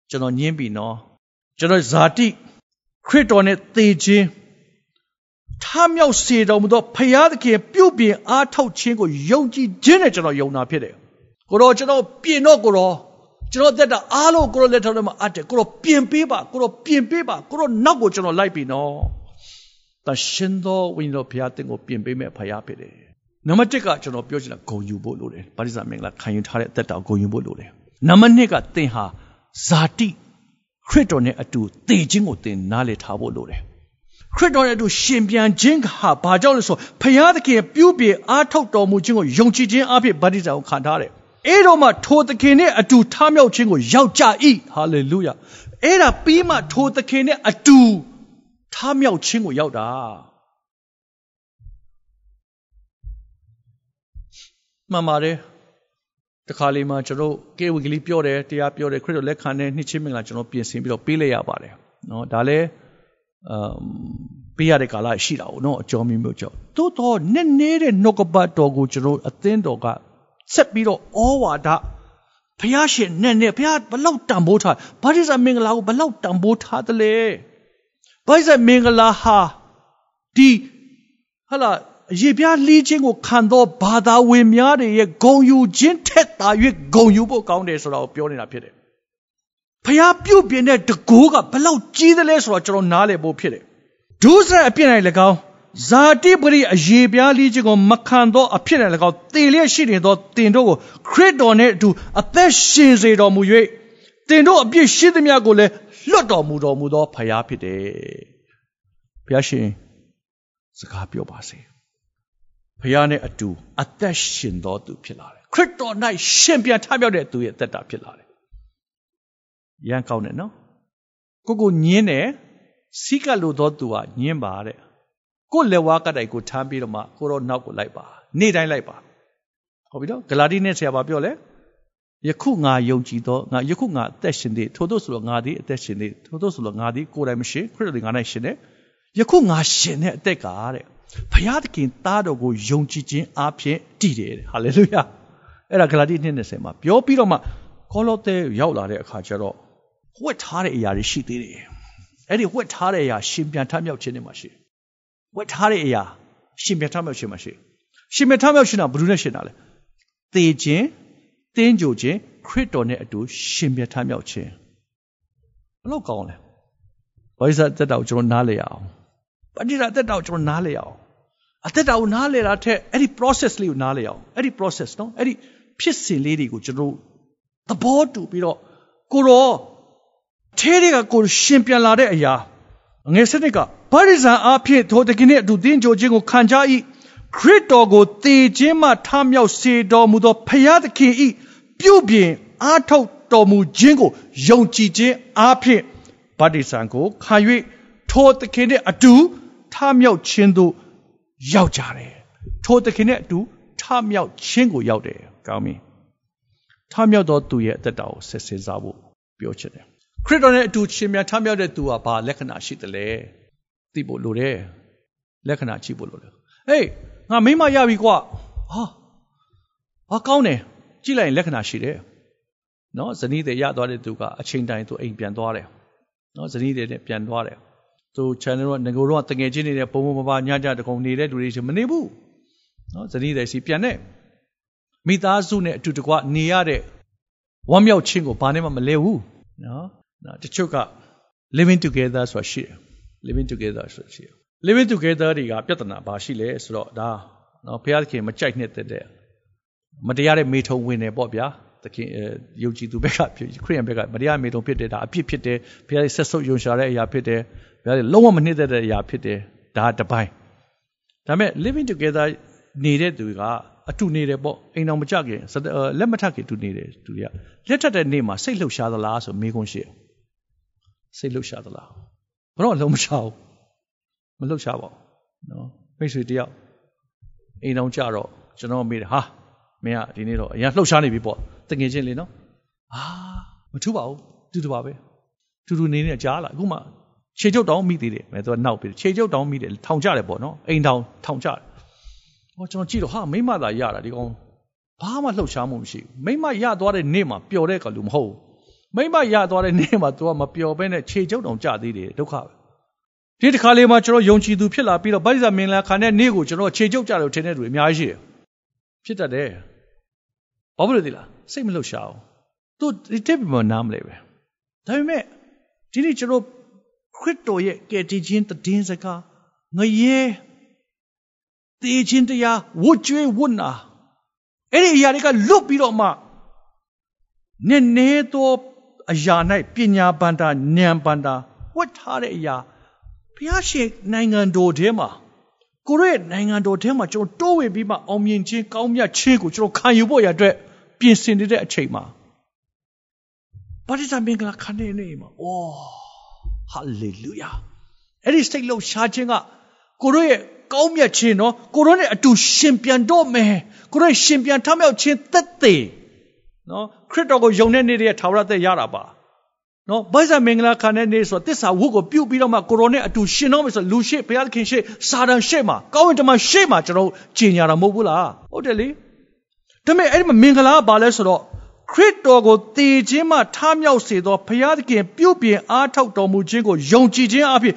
ကျွန်တော်ညင်းပြီနော်ကျွန်တော်ဇာတိ ခရစ်တော်နဲ့သေခြင်းထားမြောက်စေတော်မူသောဖရာသခင်ပြုပြင်အားထုတ်ခြင်းကိုယုံကြည်ခြင်းနဲ့ကျွန်တော်ယုံတာဖြစ်တယ်ကိုတော့ကျွန်တော်ပြင်တော့ကိုတော့ကျွန်တော်တက်တာအားလုံးကိုတော့လက်ထောက်ထဲမှာအပ်တယ်ကိုတော့ပြင်ပေးပါကိုတော့ပြင်ပေးပါကိုတော့နောက်ကိုကျွန်တော်လိုက်ပြီနော်တရှင်သောဝိညာဉ်တော်ဘုရားတင်ကိုပြင်ပေးမဲ့ဖရာဖြစ်တယ်နံပါတ်1ကကျွန်တော်ပြောချင်တာဂုံယူဖို့လိုတယ်ဗာရိဇာမင်္ဂလာခံယူထားတဲ့အသက်တာကိုဂုံယူဖို့လိုတယ်နံပါတ်2ကသင်ဟာဇာတိ ခရစ်တော်နဲ့အတူတည်ခြင်းကိုသင်နားလည်ထားဖို့လိုတယ်ခရစ်တော်ရဲ့အတူရှင်ပြန်ခြင်းဟာဘာကြောင့်လဲဆိုဖခင်သခင်ပြုပြင်အားထုတ်တော်မူခြင်းကိုယုံကြည်ခြင်းအဖြစ်ဗတ္တိဇံကိုခံထားတယ်အဲ့တော့မှထိုသခင်နဲ့အတူထားမြောက်ခြင်းကိုရောက်ကြ၏ဟာလေလုယာအဲ့ဒါပြီးမှထိုသခင်နဲ့အတူထားမြောက်ခြင်းကိုရောက်တာမှန်ပါတယ် တခါလေးမှကျွန်တော်ကေဝီကလေးပြောတယ်တရားပြောတယ်ခရစ်တော်လက်ခံတဲ့နှစ်ချင်းမင်္ဂလာကျွန်တော်ပြင်ဆင်ပြီးတော့ပေးလိုက်ရပါတယ်နော်ဒါလည်းအမ်ပေးရတဲ့ကာလရှိတာ ਉਹ နော်အကျော်မျိုးမျိုးကြောင့်သို့တော့နည်းနည်းတဲ့နှုတ်ကပတ်တော်ကိုကျွန်တော်အသင်းတော်ကဆက်ပြီးတော့ဩဝါဒဘုရားရှင်နဲ့နဲ့ဘုရားဘလောက်တန်ဖိုးထားဘာလို့ဆိုမင်္ဂလာကိုဘလောက်တန်ဖိုးထားသလဲဘာလို့ဆိုမင်္ဂလာဟာဒီဟလာ ရေပြားလှီးခြင်းကိုခံသောဘာသာဝင်များတွေရဲ့ဂုံယူခြင်းထက်သာ၍ဂုံယူဖို့ကောင်းတယ်ဆိုတာကိုပြောနေတာဖြစ်တယ်ဖျားပြုတ်ပြင်းတဲ့တကိုးကဘလောက်ကြီးသလဲဆိုတော့ကျွန်တော်နားလည်ဖို့ဖြစ်တယ်ဒုစရအပြစ်နိုင်၎င်းဇာတိပရိအယေပြားလေးခြင်းကိုမခံသောအဖြစ်နိုင်၎င်းတည်လျက်ရှိနေသောတင်တို့ကိုခရစ်တော်နှင့်အတူအသက်ရှင်စေတော်မူ၍တင်တို့အပြစ်ရှိသမျှကိုလည်းလွတ်တော်မူတော်မူသောဖျားဖြစ်တယ်ဘုရားရှင်စကားပြောပါစေ ဖျားနဲ့အတူအသက်ရှင်တော်သူဖြစ်လာတယ်ခရစ်တော်၌ရှင်ပြန်ထမြောက်တဲ့သူရဲ့အသက်တာဖြစ်လာတယ်ရန်ကောင်းတယ်နော်ကိုကိုညင်းတယ်စိကလို့သောသူကညင်းပါတဲ့ကိုလက်ဝါးကတိုင်ကိုထမ်းပြီးတော့မှကိုတော့နောက်ကိုလိုက်ပါနေ့တိုင်းလိုက်ပါဟုတ်ပြီနော်ဂလာတိနဲ့ဆရာပါပြောလဲယခုငါယုံကြည်သောငါယခုငါအသက်ရှင်သည်ထို့သောဆိုတော့ငါသည်အသက်ရှင်သည်ထို့သောဆိုတော့ငါသည်ကိုယ်တိုင်မရှိခရစ်တော်သည်ငါ၌ရှင်တယ်ယခုငါရှင်တဲ့အသက်ကတဲ့ ဘုရားသခင်သားတော်ကိုယုံကြည်ခြင်းအပြင်တည်တယ်ဟာလေလုယာအဲ့ဒါဂလာတိ2:20မှာပြောပြီးတော့မှကောလောသဲရောက်လာတဲ့အခါကျတော့ဝှက်ထားတဲ့အရာတွေရှိသေးတယ်အဲ့ဒီဝှက်ထားတဲ့အရာရှင်ပြန်ထမြောက်ခြင်းတွေမှာရှိဝှက်ထားတဲ့အရာရှင်ပြန်ထမြောက်ခြင်းမှာရှိရှင်ပြန်ထမြောက်ခြင်းကဘယ်သူနဲ့ရှင်တာလဲသေခြင်းတင်းကြိုခြင်းခရစ်တော်နဲ့အတူရှင်ပြန်ထမြောက်ခြင်းဘလို့ကောင်းလဲဘာလို့စတဲ့တော့ကျွန်တော်နားလေရအောင်ပဋိဒါသက်တာကိုကျွန်တော်နားလေအောင် အသက်တာကိုနားလေတာထက်အဲ့ဒီ process လေးကိုနားလေအောင်အဲ့ဒီ process နော်အဲ့ဒီဖြစ်စဉ်လေးတွေကိုကျွန်တော်သဘောတူပြီးတော့ကိုရောထဲတွေကကိုရှင်ပြန်လာတဲ့အရာငယ်စနစ်ကဗရိဇံအားဖြင့်ထိုတခင်နဲ့အတူတင်းကြိုခြင်းကိုခံကြ၏ခရစ်တော်ကိုတည်ခြင်းမှထမြောက်စေတော်မူသောဖရာသခင်၏ပြုပြင်အားထုတ်တော်မူခြင်းကိုယုံကြည်ခြင်းအားဖြင့်ဗတ္တိဇံကိုခံ၍ထိုသခင်နဲ့အတူထမြောက်ခြင်းသို့ ရောက်ကြတယ်ထိုသခင်နဲ့အတူထမြောက်ခြင်းကိုရောက်တယ်ကောင်းပြီထမြောက်သောသူရဲ့အသက်တာကိုဆက်စင်စားဖို့ပြောချင်တယ်ခရစ်တော်နဲ့အတူရှင်မြန်ထမြောက်တဲ့သူကဘာလက္ခဏာရှိတယ်လဲသိဖို့လိုတယ်လက္ခဏာကြည့်ဖို့လိုတယ်ဟေးငါမိမရပြီကွာဟာဟာကောင်းတယ်ကြည့်လိုက်ရင်လက္ခဏာရှိတယ်နော်ဇနီးတွေရသွားတဲ့သူကအချိန်တိုင်းသူအိမ်ပြန်သွားတယ်နော်ဇနီးတွေနဲ့ပြန်သွားတယ် သူ channel တော့ငကိုတော့တငယ်ချင်းနေတဲ့ပုံပုံပပညကြတကုံနေတဲ့လူတွေချင်းမနေဘူးနော်ဇနီးတဲ့စီပြန်တဲ့မိသားစုနဲ့အတူတကွနေရတဲ့ဝမ်းမြောက်ခြင်းကိုဘာနဲ့မှမလဲဘူးနော်နော်တချို့က living together ဆိုတာရှိတယ် living together ဆိုတာရှိတယ် living together တွေကပြဿနာဘာရှိလဲဆိုတော့ဒါနော်ဘုရားသခင်မကြိုက်နှစ်သက်တဲ့မတရားတဲ့မေထုံဝင်တယ်ပေါ့ဗျာသခင်ယုံကြည်သူဘက်ကခရစ်ယာန်ဘက်ကမတရားမေထုံဖြစ်တယ်ဒါအပြစ်ဖြစ်တယ်ဘုရားရဲ့ဆက်ဆုပ်ယုံရှာတဲ့အရာဖြစ်တယ် ဘုရားရဲ့လုံးဝမနှစ်သက်တဲ့အရာဖြစ်တယ်ဒါတပိုင်းဒါပေမဲ့ living together နေတဲ့သူကအတူနေတယ်ပေါ့အိမ်တော်မကြခင်လက်မထခင်တူနေတယ်သူတွေကလက်ထက်တဲ့နေ့မှာစိတ်လှုပ်ရှားသလားဆိုမေးခွန်းရှိတယ်စိတ်လှုပ်ရှားသလားဘတော့လုံးမရှာဘူးမလှုပ်ရှားပါဘူးနော်မိတ်ဆွေတယောက်အိမ်တော်ကြတော့ကျွန်တော်မေးတယ်ဟာမင်းကဒီနေ့တော့အရင်လှုပ်ရှားနေပြီပေါ့တငင်ချင်းလေနော်အာမထူးပါဘူးတူတူပါပဲတူတူနေနေကြားလာအခုမှ ခြေကျုပ်တောင်းမိသေးတယ်မဲသူကနောက်ပြီးခြေကျုပ်တောင်းမိတယ်ထောင်ကြတယ်ပေါ့နော်အိမ်ထောင်ထောင်ကြတယ်ဟောကျွန်တော်ကြည့်တော့ဟာမိမသာရတာဒီကောင်ဘာမှလှုပ်ရှားမှုမရှိဘူးမိမရသွားတဲ့နေ့မှာပျော်တဲ့ကလူမဟုတ်ဘူးမိမရသွားတဲ့နေ့မှာ तू ကမပျော်ဘဲနဲ့ခြေကျုပ်တောင်ကြသေးတယ်ဒုက္ခပဲဒီတစ်ခါလေးမှာကျွန်တော်ယုံကြည်သူဖြစ်လာပြီးတော့ဗိဇာမင်လာခံတဲ့နေ့ကိုကျွန်တော်ခြေကျုပ်ကြတယ်ထင်တဲ့လူအများကြီးရှိတယ်ဖြစ်တတ်တယ်ဘာဖြစ်လို့ဒီလားစိတ်မလှုပ်ရှားအောင်သူဒီတစ်ပြမနားမလဲပဲဒါပေမဲ့ဒီနေ့ကျွန်တော် ခရစ်တော်ရဲ့ကယ်တင်ခြင်းတည်င်းစကားငရဲတည်ခြင်းတရားဝတ်ကြွေးဝတ်နာအဲ့ဒီအရာတွေကလွတ်ပြီးတော့မှနည်းနည်းသောအရာ၌ပညာပန္တာဉာဏ်ပန္တာဝတ်ထားတဲ့အရာဘုရားရှင်နိုင်ငံတော်ထဲမှာကိုရဲ့နိုင်ငံတော်ထဲမှာကျွန်တော်တိုးဝင်ပြီးမှအောင်မြင်ခြင်းကောင်းမြတ်ခြင်းကိုကျွန်တော်ခံယူဖို့ရအတွက်ပြင်ဆင်နေတဲ့အချိန်မှာဘာတိတမင်္ဂလာခံနေနေမှာအိုး ဟာလေလုယာအဲ့ဒီစိတ်လုံးရှားခြင်းကကိုတို့ရဲ့ကောင်းမြတ်ခြင်းနော်ကိုတို့နဲ့အတူရှင်ပြန်တော့မယ်ကိုတို့ရှင်ပြန်ထမြောက်ခြင်းသက်သေနော်ခရစ်တော်ကိုယုံတဲ့နေ့တည်းထာဝရသက်ရတာပါနော်ဘိုက်ဆာမင်္ဂလာခံတဲ့နေ့ဆိုတစ္ဆာဝုတ်ကိုပြုတ်ပြီးတော့မှကိုရိုနဲ့အတူရှင်တော့မယ်ဆိုလူရှိဘုရားသခင်ရှိစာတန်ရှိမှာကောင်းဝင်တမရှိမှာကျွန်တော်ကြင်ညာတာမဟုတ်ဘူးလားဟုတ်တယ်လေဒါပေမဲ့အဲ့ဒီမှာမင်္ဂလာကဘာလဲဆိုတော့ ခရစ်တော်ကိုတည်ခြင်းမှထမြောက်စေသောဘုရားသခင်ပြုတ်ပြင်အားထုတ်တော်မူခြင်းကိုယုံကြည်ခြင်းအဖြစ်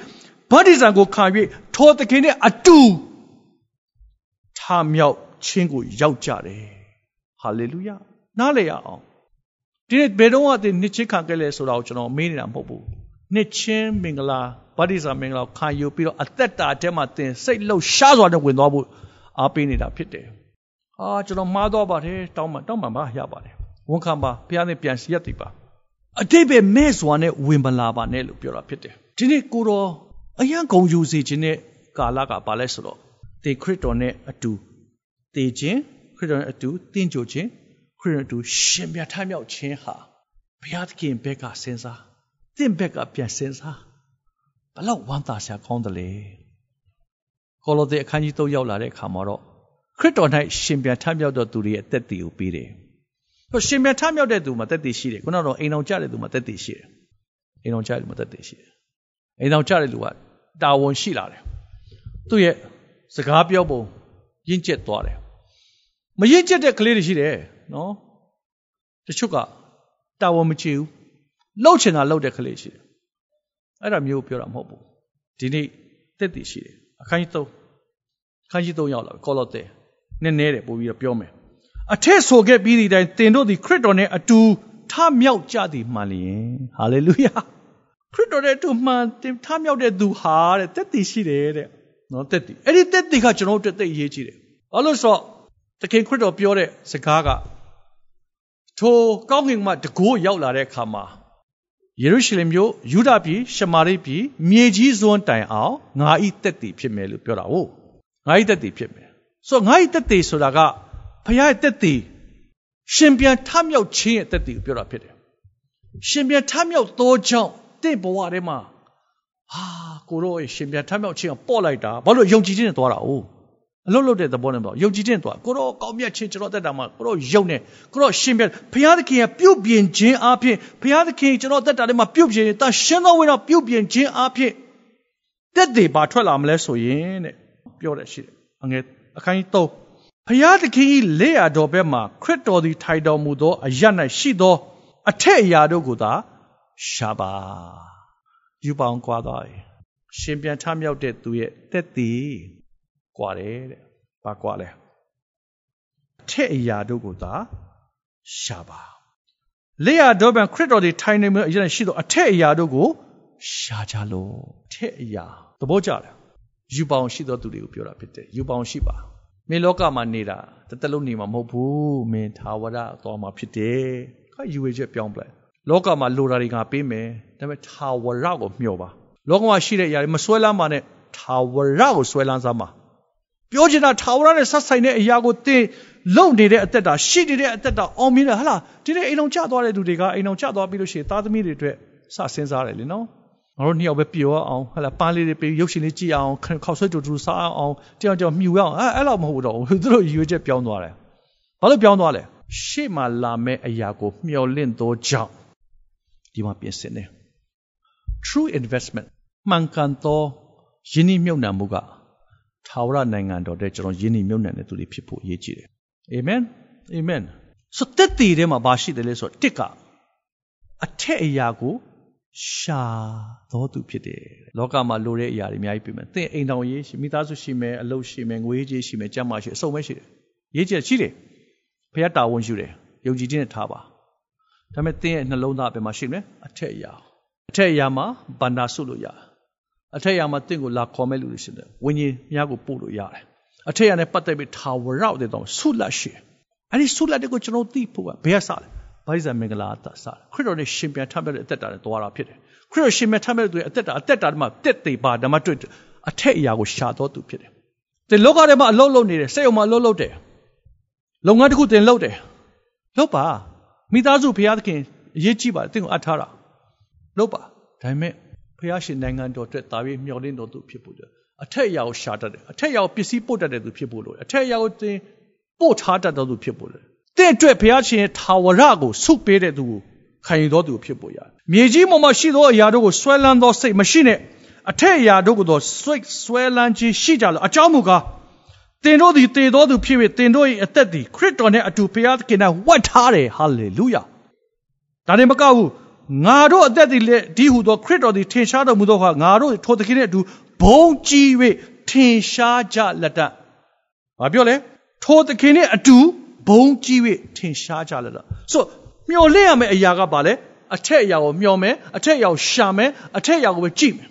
ဗတ္တိဇံကိုခံ၍ထိုသခင်နဲ့အတူထမြောက်ခြင်းကိုရောက်ကြတယ်ဟာလေလုယာနားလည်ရအောင်ဒီနေ့ဘယ်တော့မှဒီနှစ်ချင်းခံခဲ့လဲဆိုတာကိုကျွန်တော်မေးနေတာမဟုတ်ဘူးနှစ်ချင်းမင်္ဂလာဗတ္တိဇာမင်္ဂလာခံယူပြီးတော့အသက်တာထဲမှာသင်စိတ်လှုပ်ရှားစွာနဲ့ဝင်သွားဖို့အားပေးနေတာဖြစ်တယ်အာကျွန်တော်မှားတော့ပါတယ်တောင်းမှတောင်းမှပါရပါတယ် ဝန်ခံပါဘုရားနဲ့ပြန်စီရတည်ပါအတိတ်ပဲမဲ့စွာနဲ့ဝင်မလာပါနဲ့လို့ပြောတာဖြစ်တယ်ဒီနေ့ကိုတော်အယံဂုံယူစေခြင်းနဲ့ကာလကဘာလဲဆိုတော့တေခရစ်တော်နဲ့အတူတေခြင်းခရစ်တော်နဲ့အတူတင်းကြိုခြင်းခရစ်တော်အတူရှင်ပြထမြောက်ခြင်းဟာဘုရားသခင်ဘက်ကစဉ်းစားတင့်ဘက်ကပြန်စဉ်းစားဘလောက်ဝမ်းသာစရာကောင်းတယ်လေကောလောသဲအခန်းကြီး3ရောက်လာတဲ့အခါမှာတော့ခရစ်တော်၌ရှင်ပြန်ထမြောက်တော်သူတွေရဲ့အသက်တည်ကိုပြီးတယ်။ ဟိုရှင်ပြန်ထမြောက်တဲ့သူမှာသက်တည်ရှိတယ်။ခုနကတော့အိမ်အောင်ကြတဲ့သူမှာသက်တည်ရှိတယ်။အိမ်အောင်ကြတဲ့သူမှာသက်တည်ရှိတယ်။အိမ်အောင်ကြတဲ့လူကတာဝန်ရှိလာတယ်။သူ့ရဲ့စကားပြောပုံရင့်ကျက်သွားတယ်။မရင့်ကျက်တဲ့ကလေးတွေရှိတယ်နော်။တချို့ကတာဝန်မချေဘူး။လှုပ်ချင်တာလှုပ်တဲ့ကလေးရှိတယ်။အဲ့ဒါမျိုးပြောတာမဟုတ်ဘူး။ဒီနေ့သက်တည်ရှိတယ်။အခန်းကြီး3အခန်းကြီး3ရောက်လာပြီကောလောသဲနည်းနည်းတယ်ပို့ပြီးတော့ပြောမယ်။ အထက်ဆိုခဲ့ပြီးဒီတိုင်းသင်တို့သည်ခရစ်တော်နဲ့အတူထမြောက်ကြသည်မှန်လျင်ဟာလေလုယာ။ခရစ်တော်ရဲ့အတူမှန်တင်ထမြောက်တဲ့သူဟာတဲ့တက်တည်ရှိတယ်တဲ့နော်တက်တည်အဲ့ဒီတက်တည်ကကျွန်တော်တို့တက်အရေးကြီးတယ်ဘာလို့ဆိုတော့သခင်ခရစ်တော်ပြောတဲ့စကားကထိုကောင်းကင်မှာတကိုးရောက်လာတဲ့အခါမှာယေရုရှလင်မြို့ယူဒပြည်ရှမာရိပြည်မြေကြီးစွန်းတိုင်အောင်ငါဤတက်တည်ဖြစ်မယ်လို့ပြောတာဟုတ်ငါဤတက်တည်ဖြစ်မယ်ဆိုတော့ငါဤတက်တည်ဆိုတာက ဖခင်ရဲ့တက်တည်ရှင်ပြန်ထမြောက်ခြင်းရဲ့တက်တည်ကိုပြောတာဖြစ်တယ်ရှင်ပြန်ထမြောက်သောကြောင့်တင့်ဘဝထဲမှာဟာကိုတော့ရှင်ပြန်ထမ်းမြောက်ခြင်းကပေါ့လိုက်တာဘာလို့ယုံကြည်ခြင်းနဲ့သွားတာ哦အလုတ်လုတ်တဲ့သဘောနဲ့ပေါ့ယုံကြည်ခြင်းသွားကိုတော့ကောင်းမြတ်ခြင်းကျွန်တော်တက်တာမှာကိုတော့ယုံနေကိုတော့ရှင်ပြန်ဘုရားသခင်ကပြုတ်ပြင်ခြင်းအပြင်ဘုရားသခင်ကျွန်တော်တက်တာထဲမှာပြုတ်ပြင်တန်ရှင်းသောဝင်တော့ပြုတ်ပြင်ခြင်းအပြင်တက်တွေပါထွက်လာမလဲဆိုရင်တဲ့ပြောတယ်ရှိတယ်အငယ်အခန်းကြီး3 ဖျားသခင်၏လက်ရတော်ဘက်မှခရစ်တော်သည်ထိုင်တော်မူသောအရ၌ရှိသော အထက်အရာတို့ကိုသာရှာပါယူပောင်ကွာသွား၏ရှင်ပြန်ထမြောက်တဲ့သူရဲ့တက်တည်ကွာတယ်တဲ့။ဘာကွာလဲ။အထက်အရာတို့ကိုသာရှာပါ။လေယာဒေါဘန်ခရစ်တော်တွေထိုင်နေမှုအရင်ရှိတော့အထက်အရာတို့ကိုရှာကြလို့အထက်အရာသဘောကျလား။ယူပောင်ရှိသောသူတွေကိုပြောတာဖြစ်တယ်။ယူပောင်ရှိပါ။ မင်းလောကမှာနေတာတသက်လုံးနေမှာမဟုတ်ဘူးမင်းသာဝရသွားမှာဖြစ်တယ်ခါယူဝေချက်ပြောင်းပလိုက်လောကမှာလိုတာတွေကပေးမယ်ဒါပေမဲ့သာဝရကိုမျှော်ပါလောကမှာရှိတဲ့အရာတွေမဆွဲလန်းပါနဲ့သာဝရကိုဆွဲလန်းစမ်းပါပြောချင်တာသာဝရနဲ့ဆက်ဆိုင်တဲ့အရာကိုသင်လုံနေတဲ့အသက်တာရှိနေတဲ့အသက်တာအောင်မြင်တယ်ဟလားဒီနေ့အိမ်အောင်ကျသွားတဲ့သူတွေကအိမ်အောင်ကျသွားပြီလို့ရှိရင်သားသမီးတွေအတွက်စစဉ်းစားတယ်လေနော် ငါတို့နှစ်ယောက်ပဲပျော်အောင်ဟလာပန်းလေးတွေပေးရုပ်ရှင်လေးကြည့်အောင်ခောက်ဆွဲတူတူစားအောင်တယောက်တယောက်မြူအောင်အဲအဲ့လောက်မဟုတ်တော့ဘူးသူတို့ရွေးချက်ပြောင်းသွားတယ်ဘာလို့ပြောင်းသွားလဲရှေ့မှာလာမဲ့အရာကိုမျှော်လင့်သောကြောင့်ဒီမှာပြင်ဆင်တယ် true investment မှန်ကန်သောယင်းနှမြုပ်နှံမှုကထာဝရနိုင်ငံတော်တဲ့ကျွန်တော်ယင်းနှမြုပ်နှံတဲ့သူတွေဖြစ်ဖို့အရေးကြီးတယ်အာမင်အာမင်ဆိုတက်တည်ထဲမှာဘာရှိတယ်လဲဆိုတော့တစ်ကအထက်အရာကို ရှာတော်သူဖြစ်တယ်လောကမှာလိုတဲ့အရာတွေအများကြီးပြင်မယ်သင်အိမ်တော်ရေးရှိမိသားစုရှိမယ်အလုပ်ရှိမယ်ငွေကြေးရှိမယ်ကြမ်းမရှိအစုံပဲရှိတယ်ရေးချက်ရှိတယ်ဘုရားတာဝန်ယူတယ်ယုံကြည်ခြင်းနဲ့ထားပါဒါပေမဲ့သင်ရဲ့နှလုံးသားအပြင်မှာရှိမယ်အထက်အရာအထက်အရာမှာဗန္ဒာဆုလို့ရတယ်အထက်အရာမှာသင်ကိုလာခေါ်မဲ့လူတွေရှိတယ်ဝိညာဉ်များကိုပို့လို့ရတယ်အထက်အရာနဲ့ပတ်သက်ပြီးထာဝရတဲ့တော့ဆုလက်ရှိအဲ့ဒီဆုလက်တွေကိုကျွန်တော်သိဖို့ကဘယ်ကစလဲ ဗိဇာမင်္ဂလာအသက်စားခရစ်တော်နဲ့ရှင်ပြန်ထပ်တဲ့အသက်တာနဲ့သွားတာဖြစ်တယ်ခရစ်တော်ရှင်ပြန်ထပ်တဲ့သူရဲ့အသက်တာအသက်တာမှာတက်သေးပါဓမ္မတွေ့အထက်အရာကိုရှာတော်သူဖြစ်တယ်ဒီလောကထဲမှာအလုံးလုံးနေတယ်စိတ်အုံမှာအလုံးလုံးတယ်လုပ်ငန်းတစ်ခုတင်လုပ်တယ်လုပ်ပါမိသားစုဘုရားသခင်အရေးကြီးပါတယ်တင့်ကိုအပ်ထားတာလုပ်ပါဒါပေမဲ့ဘုရားရှင်နိုင်ငံတော်အတွက်တာပြီးမျှော်လင့်တော်သူဖြစ်ဖို့အထက်အရာကိုရှာတတ်တယ်အထက်အရာကိုပစ္စည်းပို့တတ်တဲ့သူဖြစ်ဖို့လို့အထက်အရာကိုတင်ပို့ထားတတ်တော်သူဖြစ်ဖို့လို့ တဲ့အတွက်ဘုရားရှင်ရဲ့ထာဝရကိုဆုပေးတဲ့သူကိုခံယူတော်သူဖြစ်ဖို့ရတယ်။မြေကြီးပေါ်မှာရှိသောအရာတို့ကိုဆွဲလန်းသောစိတ်မရှိနဲ့အထက်အရာတို့ကိုသောဆွဲဆွဲလန်းခြင်းရှိကြလို့အကြောင်းမူကားတင်တို့သည်တည်တော်သူဖြစ်၍တင်တို့၏အသက်သည်ခရစ်တော်နှင့်အတူဘုရားသခင်၌ဝတ်ထားတယ်ဟာလေလုယာ။ဒါနဲ့မကဘူးငါတို့အသက်သည်လည်းဒီဟုသောခရစ်တော်သည်ထင်ရှားတော်မူသောအခါငါတို့ထိုသခင်နှင့်အတူဘုံကြီး၍ထင်ရှားကြလက်တ။ဘာပြောလဲထိုသခင်နှင့်အတူ ဘုံကြီး၍ထင်ရှားကြလက်တ။ဆိုမျော်လင့်ရမယ့်အရာကဘာလဲအထက်အရာကိုမျော်မယ်အထက်အရာကိုရှာမယ်အထက်အရာကိုပဲကြည့်မယ်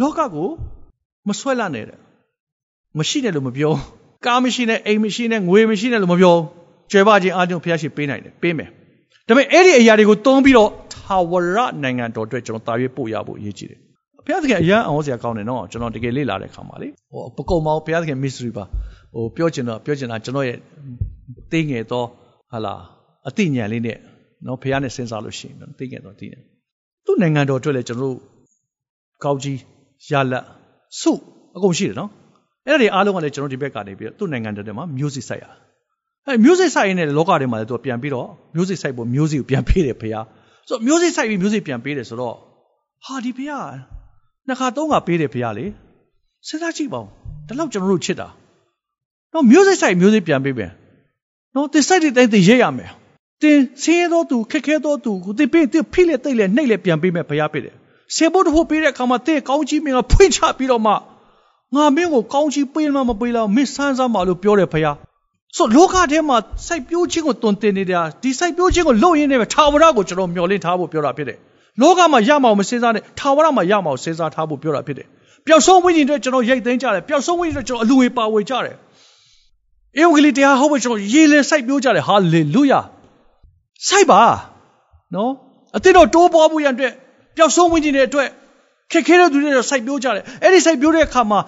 လောကကိုမဆွဲလန့်နဲ့တဲ့မရှိနဲ့လို့မပြောကားမရှိနဲ့အိမ်မရှိနဲ့ငွေမရှိနဲ့လို့မပြောကျွဲပါခြင်းအားကြောင့်ဖျားရှိပေးနိုင်တယ်ပေးမယ်ဒါပေမဲ့အဲ့ဒီအရာတွေကိုတုံးပြီးတော့ထာဝရနိုင်ငံတော်အတွက်ကျွန်တော်တာရွေးပို့ရဖို့အရေးကြီးတယ်ဘုရားသခင်အရန်အောင်စရာကောင်းတယ်နော်ကျွန်တော်တကယ်လေ့လာတဲ့ခါမှာလေဟိုပကုံမောင်ဘုရားသခင် mystery ပါဟိုပြောချင်တော့ပြောချင်တာကျွန်တော်ရဲ့ သိငယ်သောဟာလာအသိဉာဏ်လေးနဲ့နော်ဖះနဲ့စဉ်းစားလို့ရှိရင်သိခဲ့တော့သိတယ်သူ့နိုင်ငံတော်အတွက်လည်းကျွန်တော်တို့ကောက်ကြီးရလက်စုအကုန်ရှိတယ်နော်အဲ့ဒါတွေအားလုံးကလည်းကျွန်တော်ဒီဘက်ကနေပြီးတော့သူ့နိုင်ငံတော်ထဲမှာ music စိုက်ရအဲ music စိုက်ရင်းနဲ့လောကထဲမှာလည်းသူပြန်ပြီးတော့ music စိုက်ဖို့ music ကိုပြန်ပေးတယ်ဖះဆိုတော့ music စိုက်ပြီး music ပြန်ပေးတယ်ဆိုတော့ဟာဒီဖះနှစ်ခါသုံးခါပေးတယ်ဖះလေစဉ်းစားကြည့်ပါဦးဒါတော့ကျွန်တော်တို့ချစ်တာနော် music စိုက် music ပြန်ပေးပြန် နော်ဒီ site တွေတိုင်းသိရရမယ်တင်ဆင်းရဲသောသူခက်ခဲသောသူကိုတင်ပေးတင်ဖိလက်တိတ်လက်နှိပ်လက်ပြန်ပေးမယ်ဘုရားပေးတယ်ဆေဘုတ်ဖို့ပေးတဲ့အခါမှာတဲ့ကောင်းကြီးမင်းကဖွင့်ချပြီးတော့မှငါမင်းကိုကောင်းကြီးပေးမှမပေးလောက်မင်းဆန်းစားမှလို့ပြောတယ်ဘုရားဆိုလောကထဲမှာစိုက်ပျိုးခြင်းကိုတွင်တင်နေတာဒီစိုက်ပျိုးခြင်းကိုလုပ်ရင်းနဲ့ထာဝရကိုကျွန်တော်မျှော်လင့်ထားဖို့ပြောတာဖြစ်တယ်လောကမှာရမအောင်မစင်စားနဲ့ထာဝရမှာရမအောင်စင်စားထားဖို့ပြောတာဖြစ်တယ်ပျောက်ဆုံးဝိညာဉ်တွေကျွန်တော်ရိတ်သိမ်းကြတယ်ပျောက်ဆုံးဝိညာဉ်တွေကျွန်တော်အလူဝေပါဝေကြတယ် ဧဝဂလိတရားဟောဖို့ကျွန်တော်ရေလည်စိုက်ပျိုးကြတယ်ဟာလေလုယာစိုက်ပါနော်အသစ်တော့တိုးပွားဖို့ရန်အတွက်ပျောက်ဆုံးဝင်ခြင်းတွေအတွက်ခက်ခဲတဲ့သူတွေတော့စိုက်ပျိုးကြတယ်အဲ့ဒီစိုက်ပျိုးတဲ့အခါမှာ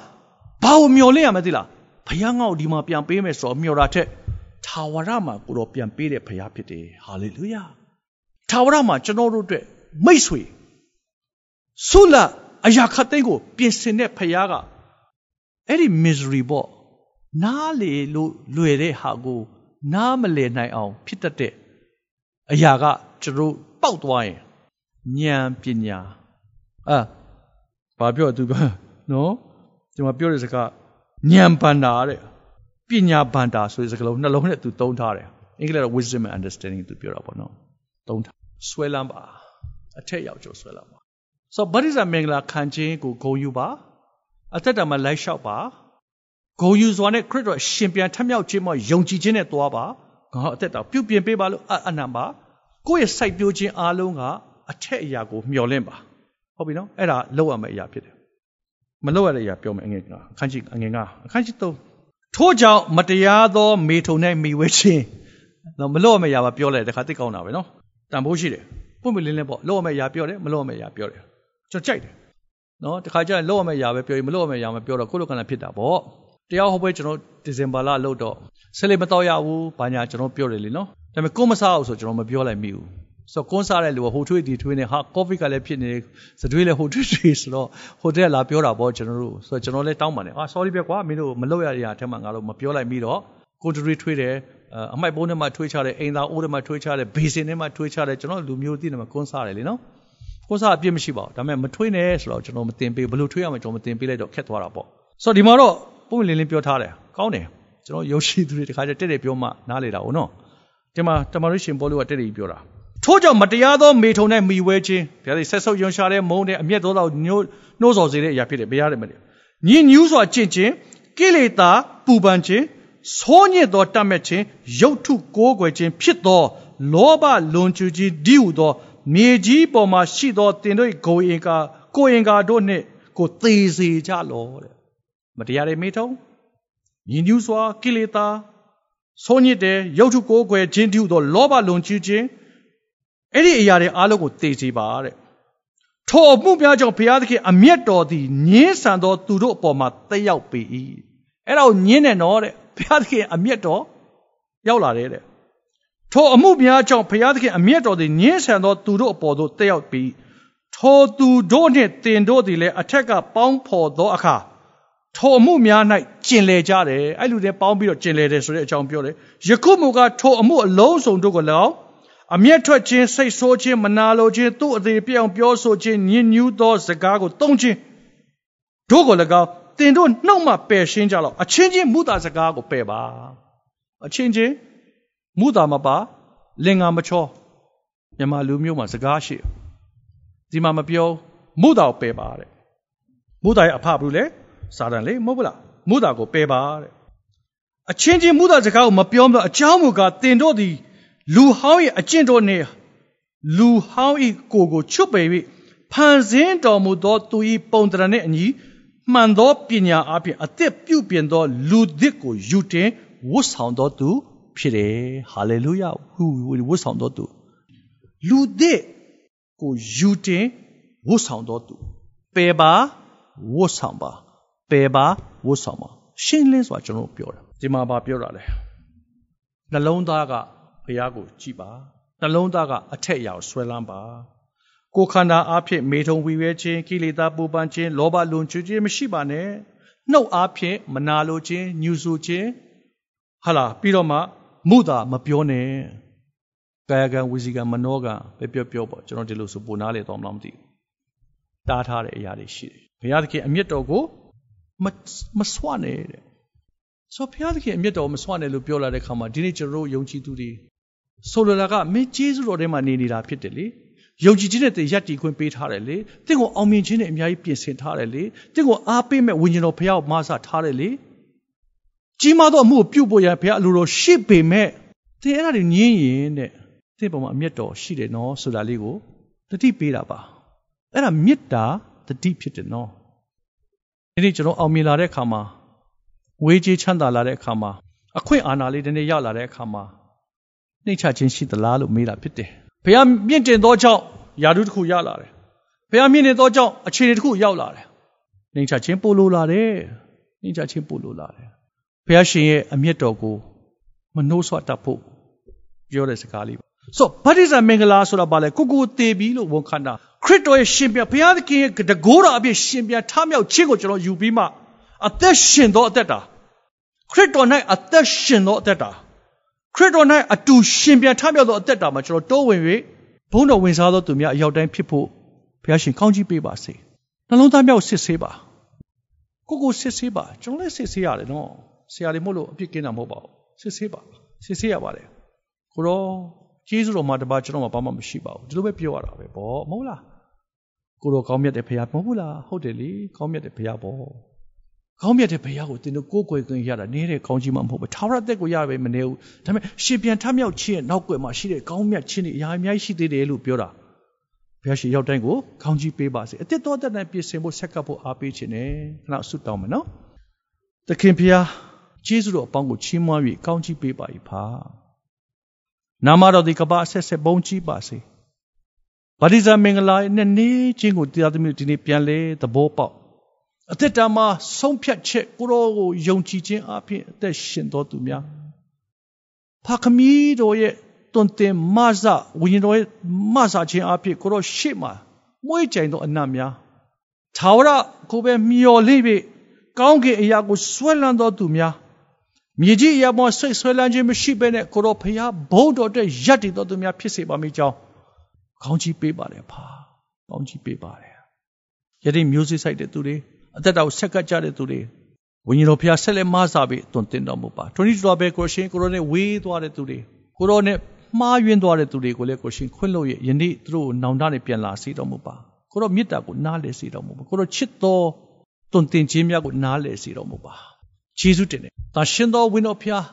ဘာကိုမျှော်လင့်ရမသိလားဘုရားငါ့ကိုဒီမှာပြန်ပေးမယ်ဆိုတော့မျှော်တာထက်ထာဝရမှာကိုတော့ပြန်ပေးတဲ့ဘုရားဖြစ်တယ်ဟာလေလုယာထာဝရမှာကျွန်တော်တို့အတွက်မိတ်ဆွေဆုလအရာခတ်သိမ်းကိုပြင်ဆင်တဲ့ဘုရားကအဲ့ဒီ misery ပေါ့ နားလေလို့လွယ်တဲ့ဟာကို နားမလည်နိုင်အောင် ဖြစ်တတ်တဲ့အရာကကျွန်တော်ပောက်သွားရင်ဉာဏ်ပညာအာဘာပြောသူကနော်ကျွန်မပြောတဲ့စကားဉာဏ်ဗန္တာတဲ့ပညာဗန္တာဆိုတဲ့စကားလုံးနှလုံးနဲ့သူသုံးထားတယ်အင်္ဂလိပ်က wisdom and understanding သူပြောတာပေါ့နော်သုံးထားဆွဲလန်းပါအထက်ရောက်ကျဆွဲလန်းပါဆိုဗတ္တိဇမင်္ဂလာခံခြင်းကိုဂုဏ်ယူပါအသက်တာမှာလိုက်လျှောက်ပါ ဂုဏ်ယူစွာနဲ့ခရစ်တော်ရှင်ပြန်ထမြောက်ခြင်းမှာယုံကြည်ခြင်းနဲ့သွားပါငါအသက်တာပြုပြင်ပေးပါလို့အနံပါကိုယ့်ရဲ့စိုက်ပျိုးခြင်းအားလုံးကအထက်အရာကိုမျှော်လင့်ပါဟုတ်ပြီနော်အဲ့ဒါလောက်ရမယ့်အရာဖြစ်တယ်မလောက်ရတဲ့အရာပြောမယ်အငယ်ကအခန်းကြီးအငယ်ကအခန်းကြီး3ထို့ကြောင့်မတရားသော မေထုံ၌မိဝဲခြင်းတော့မလောက်ရမယ့်အရာပါပြောလိုက်တခါသိကောင်းတာပဲနော်တန်ဖိုးရှိတယ်ပွင့်ပွင့်လင်းလင်းပေါ့လောက်ရမယ့်အရာပြောတယ်မလောက်ရမယ့်အရာပြောတယ်ကျွန်တော်ကြိုက်တယ်နော်တခါကျရင်လောက်ရမယ့်အရာပဲပြောရင်မလောက်ရမယ့်အရာမပြောတော့ကိုယ့်လိုကံဖြစ်တာပေါ့ တရားဟောပွဲကျွန်တော်ဒီဇင်ဘာလလောက်တော့ဆက်လက်မတော့ရဘူးဘာညာကျွန်တော်ပြောတယ်လေနော်ဒါပေမဲ့ကိုမစားအောင်ဆိုကျွန်တော်မပြောလိုက်မိဘူးဆိုကွန်းစားတဲ့လူကဟိုထွေးဒီထွေးနေဟာကော်ဖီကလည်းဖြစ်နေစတွေးလည်းဟိုထွေးထွေးဆိုတော့ဟိုတက်လာပြောတာပေါ့ကျွန်တော်တို့ဆိုတော့ကျွန်တော်လည်းတောင်းပါတယ်အာ sorry ပဲကွာမင်းတို့မလုပ်ရတဲ့အထက်မှာငါတို့မပြောလိုက်ပြီးတော့ကိုတူရီထွေးတယ်အမိုက်ပုံးထဲမှာထွေးချတယ်အိမ်သာအိုးထဲမှာထွေးချတယ်ဘေစင်ထဲမှာထွေးချတယ်ကျွန်တော်လူမျိုးသိတယ်မှာကွန်းစားတယ်လေနော်ကွန်းစားအပြစ်မရှိပါဘူးဒါပေမဲ့မထွေးနဲ့ဆိုတော့ကျွန်တော်မတင်ပေးဘယ်လိုထွေးရမလဲကျွန်တော်မတင်ပေးလိုက်တော့ခက်သွားတာပေါ့ဆိုတော့ဒီမှာတော့ ပုံလင်းလင်းပြောထားတယ်ကောင်းတယ်ကျွန်တော်ရုပ်ရှိသူတွေတခါကျတက်တယ်ပြောမှနားလေတာဟုတ်နော်ဒီမှာတမန်တော်ရှင်ပေါလုကတက်တယ်ပြောတာထို့ကြောင့်မတရားသောမေထုံနဲ့မိဝဲခြင်းဘုရားသည်ဆက်ဆုပ်ယွန်ရှာတဲ့မုန်းတဲ့အမျက်သောသောညှိုးနှိုးဆော်စေတဲ့အရာဖြစ်တယ်ဘုရားတယ်မလဲညင်ညူးစွာကျင့်ခြင်းကိလေသာပူပန်ခြင်းဆိုးညစ်သောတတ်မဲ့ခြင်းရုပ်ထုကိုးကွယ်ခြင်းဖြစ်သောလောဘလွန်ကျူးခြင်းဒီဟုသောမြေကြီးပေါ်မှာရှိသောတင်တို့ဂုံအင်ကာကိုအင်ကာတို့နှင့်ကိုသေစေကြလောတဲ့ မတရားတဲ့မေထုံညင်ညူးစွာကိလေသာဆိုးညစ်တဲ့ရုပ်ထုကိုးကွယ်ခြင်းဒီဟုသောလောဘလွန်ကျူးခြင်းအဲ့ဒီအရာတွေအားလုံးကိုသိစေပါတဲ့ထိုအမှုများကြောင့်ဘုရားသခင်အမျက်တော်သည်ညင်းဆန်သောသူတို့အပေါ်မှာတက်ရောက်ပေ၏အဲ့ဒါကိုညင်းတယ်နော်တဲ့ဘုရားသခင်အမျက်တော်ရောက်လာတယ်တဲ့ထိုအမှုများကြောင့်ဘုရားသခင်အမျက်တော်သည်ညင်းဆန်သောသူတို့အပေါ်သို့တက်ရောက်ပြီးထိုသူတို့နှင့်တင်တို့သည်လည်းအထက်ကပေါင်းဖော်သောအခါ ထိုအမှုများ၌ကျင်လေကြတယ်အဲ့လူတွေပေါင်းပြီးတော့ကျင်လေတယ်ဆိုတဲ့အကြောင်းပြောတယ်ယခုမူကထိုအမှုအလုံးစုံတို့ကိုလည်းအောင်အမျက်ထွက်ခြင်းစိတ်ဆိုးခြင်းမနာလိုခြင်းသူ့အသေးပြောင်ပြောဆိုခြင်းညင်ညူးသောစကားကိုသုံးခြင်းတို့ကို၎င်းတင်တို့နှုတ်မှပယ်ရှင်းကြလောက်အချင်းချင်းမူတာစကားကိုပယ်ပါအချင်းချင်းမူတာမပါလင်္ကာမချောမြန်မာလူမျိုးမှာစကားရှိဒီမှာမပြောမူတာကိုပယ်ပါတဲ့မူတာရဲ့အဖဘူးလေ စာတန်လေမဟုတ်ဘူးလားမုသာကိုပယ်ပါတဲ့အချင်းချင်းမုသာစကားကိုမပြောမလို့အကြောင်းမူကားတင်တို့သည်လူဟောင်း၏အကျင့်တို့နှင့်လူဟောင်း၏ကိုကိုချွတ်ပယ်၍ဖန်ဆင်းတော်မူသောသူ၏ပုံတရနှင့်အညီမှန်သောပညာအပြင်အသက်ပြုပြင်သောလူသစ်ကိုယူတင်ဝတ်ဆောင်တော်သူဖြစ်တယ်ဟာလေလုယာဟုဝတ်ဆောင်တော်သူလူသစ်ကိုယူတင်ဝတ်ဆောင်တော်သူပယ်ပါဝတ်ဆောင်ပါ ပယ်ပါဝတ်ဆောင်ပါရှင်းလင်းစွာကျွန်တော်ပြောတာဒီမှာပါပြောတာလေနှလုံးသားကဘုရားကိုကြည်ပါနှလုံးသားကအထက်အရာကိုဆွဲလန်းပါကိုခန္ဓာအားဖြင့်မေထုံဝီဝဲခြင်းကိလေသာပူပန်ခြင်းလောဘလွန်ကျူးခြင်းမရှိပါနဲ့နှုတ်အားဖြင့်မနာလိုခြင်းညှူဆူခြင်းဟာလာပြီးတော့မှမုတာမပြောနဲ့ကာယကံဝစီကံမနောကံပဲပြောပြောပေါ့ကျွန်တော်ဒီလိုဆိုပိုနားလေတော့မလားမသိဘူးတားထားတဲ့အရာတွေရှိတယ်ဘုရားသခင်အမျက်တော်ကို မမဆွနဲ့တဲ့ဆိုဘုရားသခင်အမျက်တော်မဆွနဲ့လို့ပြောလာတဲ့ခါမှာဒီနေ့ကျွန်တော်တို့ယုံကြည်သူတွေဆိုလိုတာကမင်းကျေးဇူးတော်ထဲမှာနေနေတာဖြစ်တယ်လေယုံကြည်ခြင်းနဲ့တည်ရပ်တည်ခွင့်ပေးထားတယ်လေတင့်ကိုအောင်မြင်ခြင်းနဲ့အများကြီးပြင်ဆင်ထားတယ်လေတင့်ကိုအားပေးမဲ့ဝိညာဉ်တော်ဘုရားကိုမဆထားတယ်လေကြီးမားသောအမှုကိုပြုတ်ဖို့ရဘုရားအလိုတော်ရှိပေမဲ့သင်အဲ့ဒါတွေညင်းရင်တဲ့သင်ပေါ်မှာအမျက်တော်ရှိတယ်နော်ဆိုတာလေးကိုတတိပေးတာပါအဲ့ဒါမေတ္တာတတိဖြစ်တယ်နော် ဒီနေ့ကျွန်တော်အောင်မြင်လာတဲ့အခါမှာဝေးကြီးချမ်းသာလာတဲ့အခါမှာအခွင့်အာဏာလေးတနေ့ရောက်လာတဲ့အခါမှာနှိမ့်ချခြင်းရှိသလားလို့မေးတာဖြစ်တယ်။ဘုရားမြင့်တင်သောကြောင့်ယာတုတစ်ခုရလာတယ်။ဘုရားမြင့်တင်သောကြောင့်အခြေအနေတစ်ခုရောက်လာတယ်။နှိမ့်ချခြင်းပို့လို့လာတယ်။နှိမ့်ချခြင်းပို့လို့လာတယ်။ဘုရားရှင်ရဲ့အမျက်တော်ကိုမနှိုးဆွတတ်ဖို့ပြောတဲ့စကားလေးပါ။ ဆိုဗတ္တိဇံမင်္ဂလာဆိုတာဘာလဲကိုကိုတေပြီလို့ဝန်ခံတာခရစ်တော်ရဲ့ရှင်ပြန်ဘုရားသခင်ရဲ့တကိုးတော်အပြည့်ရှင်ပြန်ထမြောက်ခြင်းကိုကျွန်တော်ယူပြီးမှအသက်ရှင်သောအသက်တာခရစ်တော်၌အသက်ရှင်သောအသက်တာခရစ်တော်၌အတူရှင်ပြန်ထမြောက်သောအသက်တာမှာကျွန်တော်တိုးဝင်၍ဘုန်းတော်ဝင်စားသောသူများအရောက်တိုင်းဖြစ်ဖို့ဘုရားရှင်ကောင်းကြီးပေးပါစေနှလုံးသားမြောက်စစ်ဆေးပါကိုကိုစစ်ဆေးပါကျွန်တော်လည်းစစ်ဆေးရတယ်နော်ဆရာတွေမို့လို့အပြစ်ကင်းတာမဟုတ်ပါဘူးစစ်ဆေးပါစစ်ဆေးရပါတယ်ကိုရော ကျေးဇူးတော်မှာတပါကျွန်တော်မှာဘာမှမရှိပါဘူးဒီလိုပဲပြောရတာပဲဗောမဟုတ်လားကိုတော့ကောင်းမြတ်တဲ့ဖရားမဟုတ်ဘူးလားဟုတ်တယ်လေကောင်းမြတ်တဲ့ဖရားပေါ့ကောင်းမြတ်တဲ့ဘုရားကိုသင်တို့ကိုးကွယ်ခွင့်ရတာနေတဲ့ကောင်းကြီးမှမဟုတ်ဘူး။ထာဝရသက်ကိုရပဲမနေဘူး။ဒါပေမဲ့ရှင်ပြန်ထမြောက်ခြင်းရဲ့နောက်ွယ်မှာရှိတဲ့ကောင်းမြတ်ခြင်းတွေအများကြီးရှိသေးတယ်လို့ပြောတာ။ဘုရားရှင်ရောက်တိုင်းကိုကောင်းကြီးပေးပါစေ။အတစ်တော်တဲ့တိုင်းပြင်ဆင်ဖို့ဆက်ကပ်ဖို့အားပေးခြင်းနဲ့ခဏဆုတောင်းမယ်နော်။သခင်ဘုရားကျေးဇူးတော်အပေါင်းကိုချီးမွမ်း၍ကောင်းကြီးပေးပါ၏ဖာ။ နာမတော်ဒီကပါဆက်ဆက်ဘုံကြီးပါစေ။ဗာဒီဇာမင်္ဂလာနဲ့နေခြင်းကိုတရားသမီးဒီနေ့ပြန်လဲသဘောပေါက်အသက်တာမှာဆုံးဖြတ်ချက်ကိုရောကိုယုံကြည်ခြင်းအပြင်အသက်ရှင်တော်သူများဖခမီတော်ရဲ့တွင်တင်မဆဝိညာဉ်တော်ရဲ့မဆခြင်းအပြင်ကိုရောရှေ့မှာမွေးကြိမ်သောအနတ်များသာဝရကိုပဲမျော်လင့်ပြီးကောင်းကင်အရာကိုဆွဲလန်းတော်သူများ မြေကြီးအရာပေါ်ဆွဲဆွဲလန်းခြင်းမရှိဘဲနဲ့ကိုရောဖရားဘုံတော်တဲ့ယက်တည်တော်သူများဖြစ်စေပါမိကြောင်းကောင်းချီးပေးပါတယ်ဖာကောင်းချီးပေးပါတယ်ယနေ့မျိုးစေ့ဆိုင်တဲ့သူတွေအသက်တာကိုဆက်ကပ်ကြတဲ့သူတွေဝိညာဉ်တော်ဖျားဆက်လက်မဆာပြီးတွင်တင်တော်မူပါထိုနည်းတော်ပဲကိုရှင်ကိုရောနဲ့ဝေးသွားတဲ့သူတွေကိုရောနဲ့မှားယွင်းသွားတဲ့သူတွေကိုလည်းကိုရှင်ခွင့်လို့ရယနေ့သူတို့ကိုနောင်တနဲ့ပြန်လာစေတော်မူပါကိုရောမေတ္တာကိုနားလည်စေတော်မူပါကိုရောချစ်တော်တွင်တင်ခြင်းများကိုနားလည်စေတော်မူပါ ယေရှုတင်တယ်။ဒါရှင်တော်ဝိညာဉ်ဖျား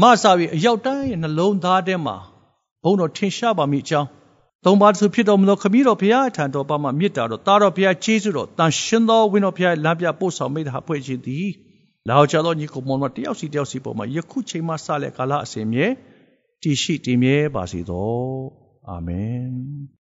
မဆာပြီးအရောက်တိုင်းရဲ့နှလုံးသားထဲမှာဘုန်းတော်ထင်ရှားပါမိအကြောင်းသုံးပါးသူဖြစ်တော်မူသောခမည်းတော်ဘုရားထံတော်ပါမှမြစ်တာတော်တာတော်ဘုရားကျေးဇူးတော်တန်ရှင်သောဝိညာဉ်ဘုရားလမ်းပြပို့ဆောင်မိတာဖွဲ့ခြင်းသည်လာကြသောညီကိုမောင်တို့တယောက်စီတယောက်စီပေါ်မှာယခုချိန်မှစလက်ကာလအစဉ်မြဲတည်ရှိတည်မြဲပါစေသောအာမင်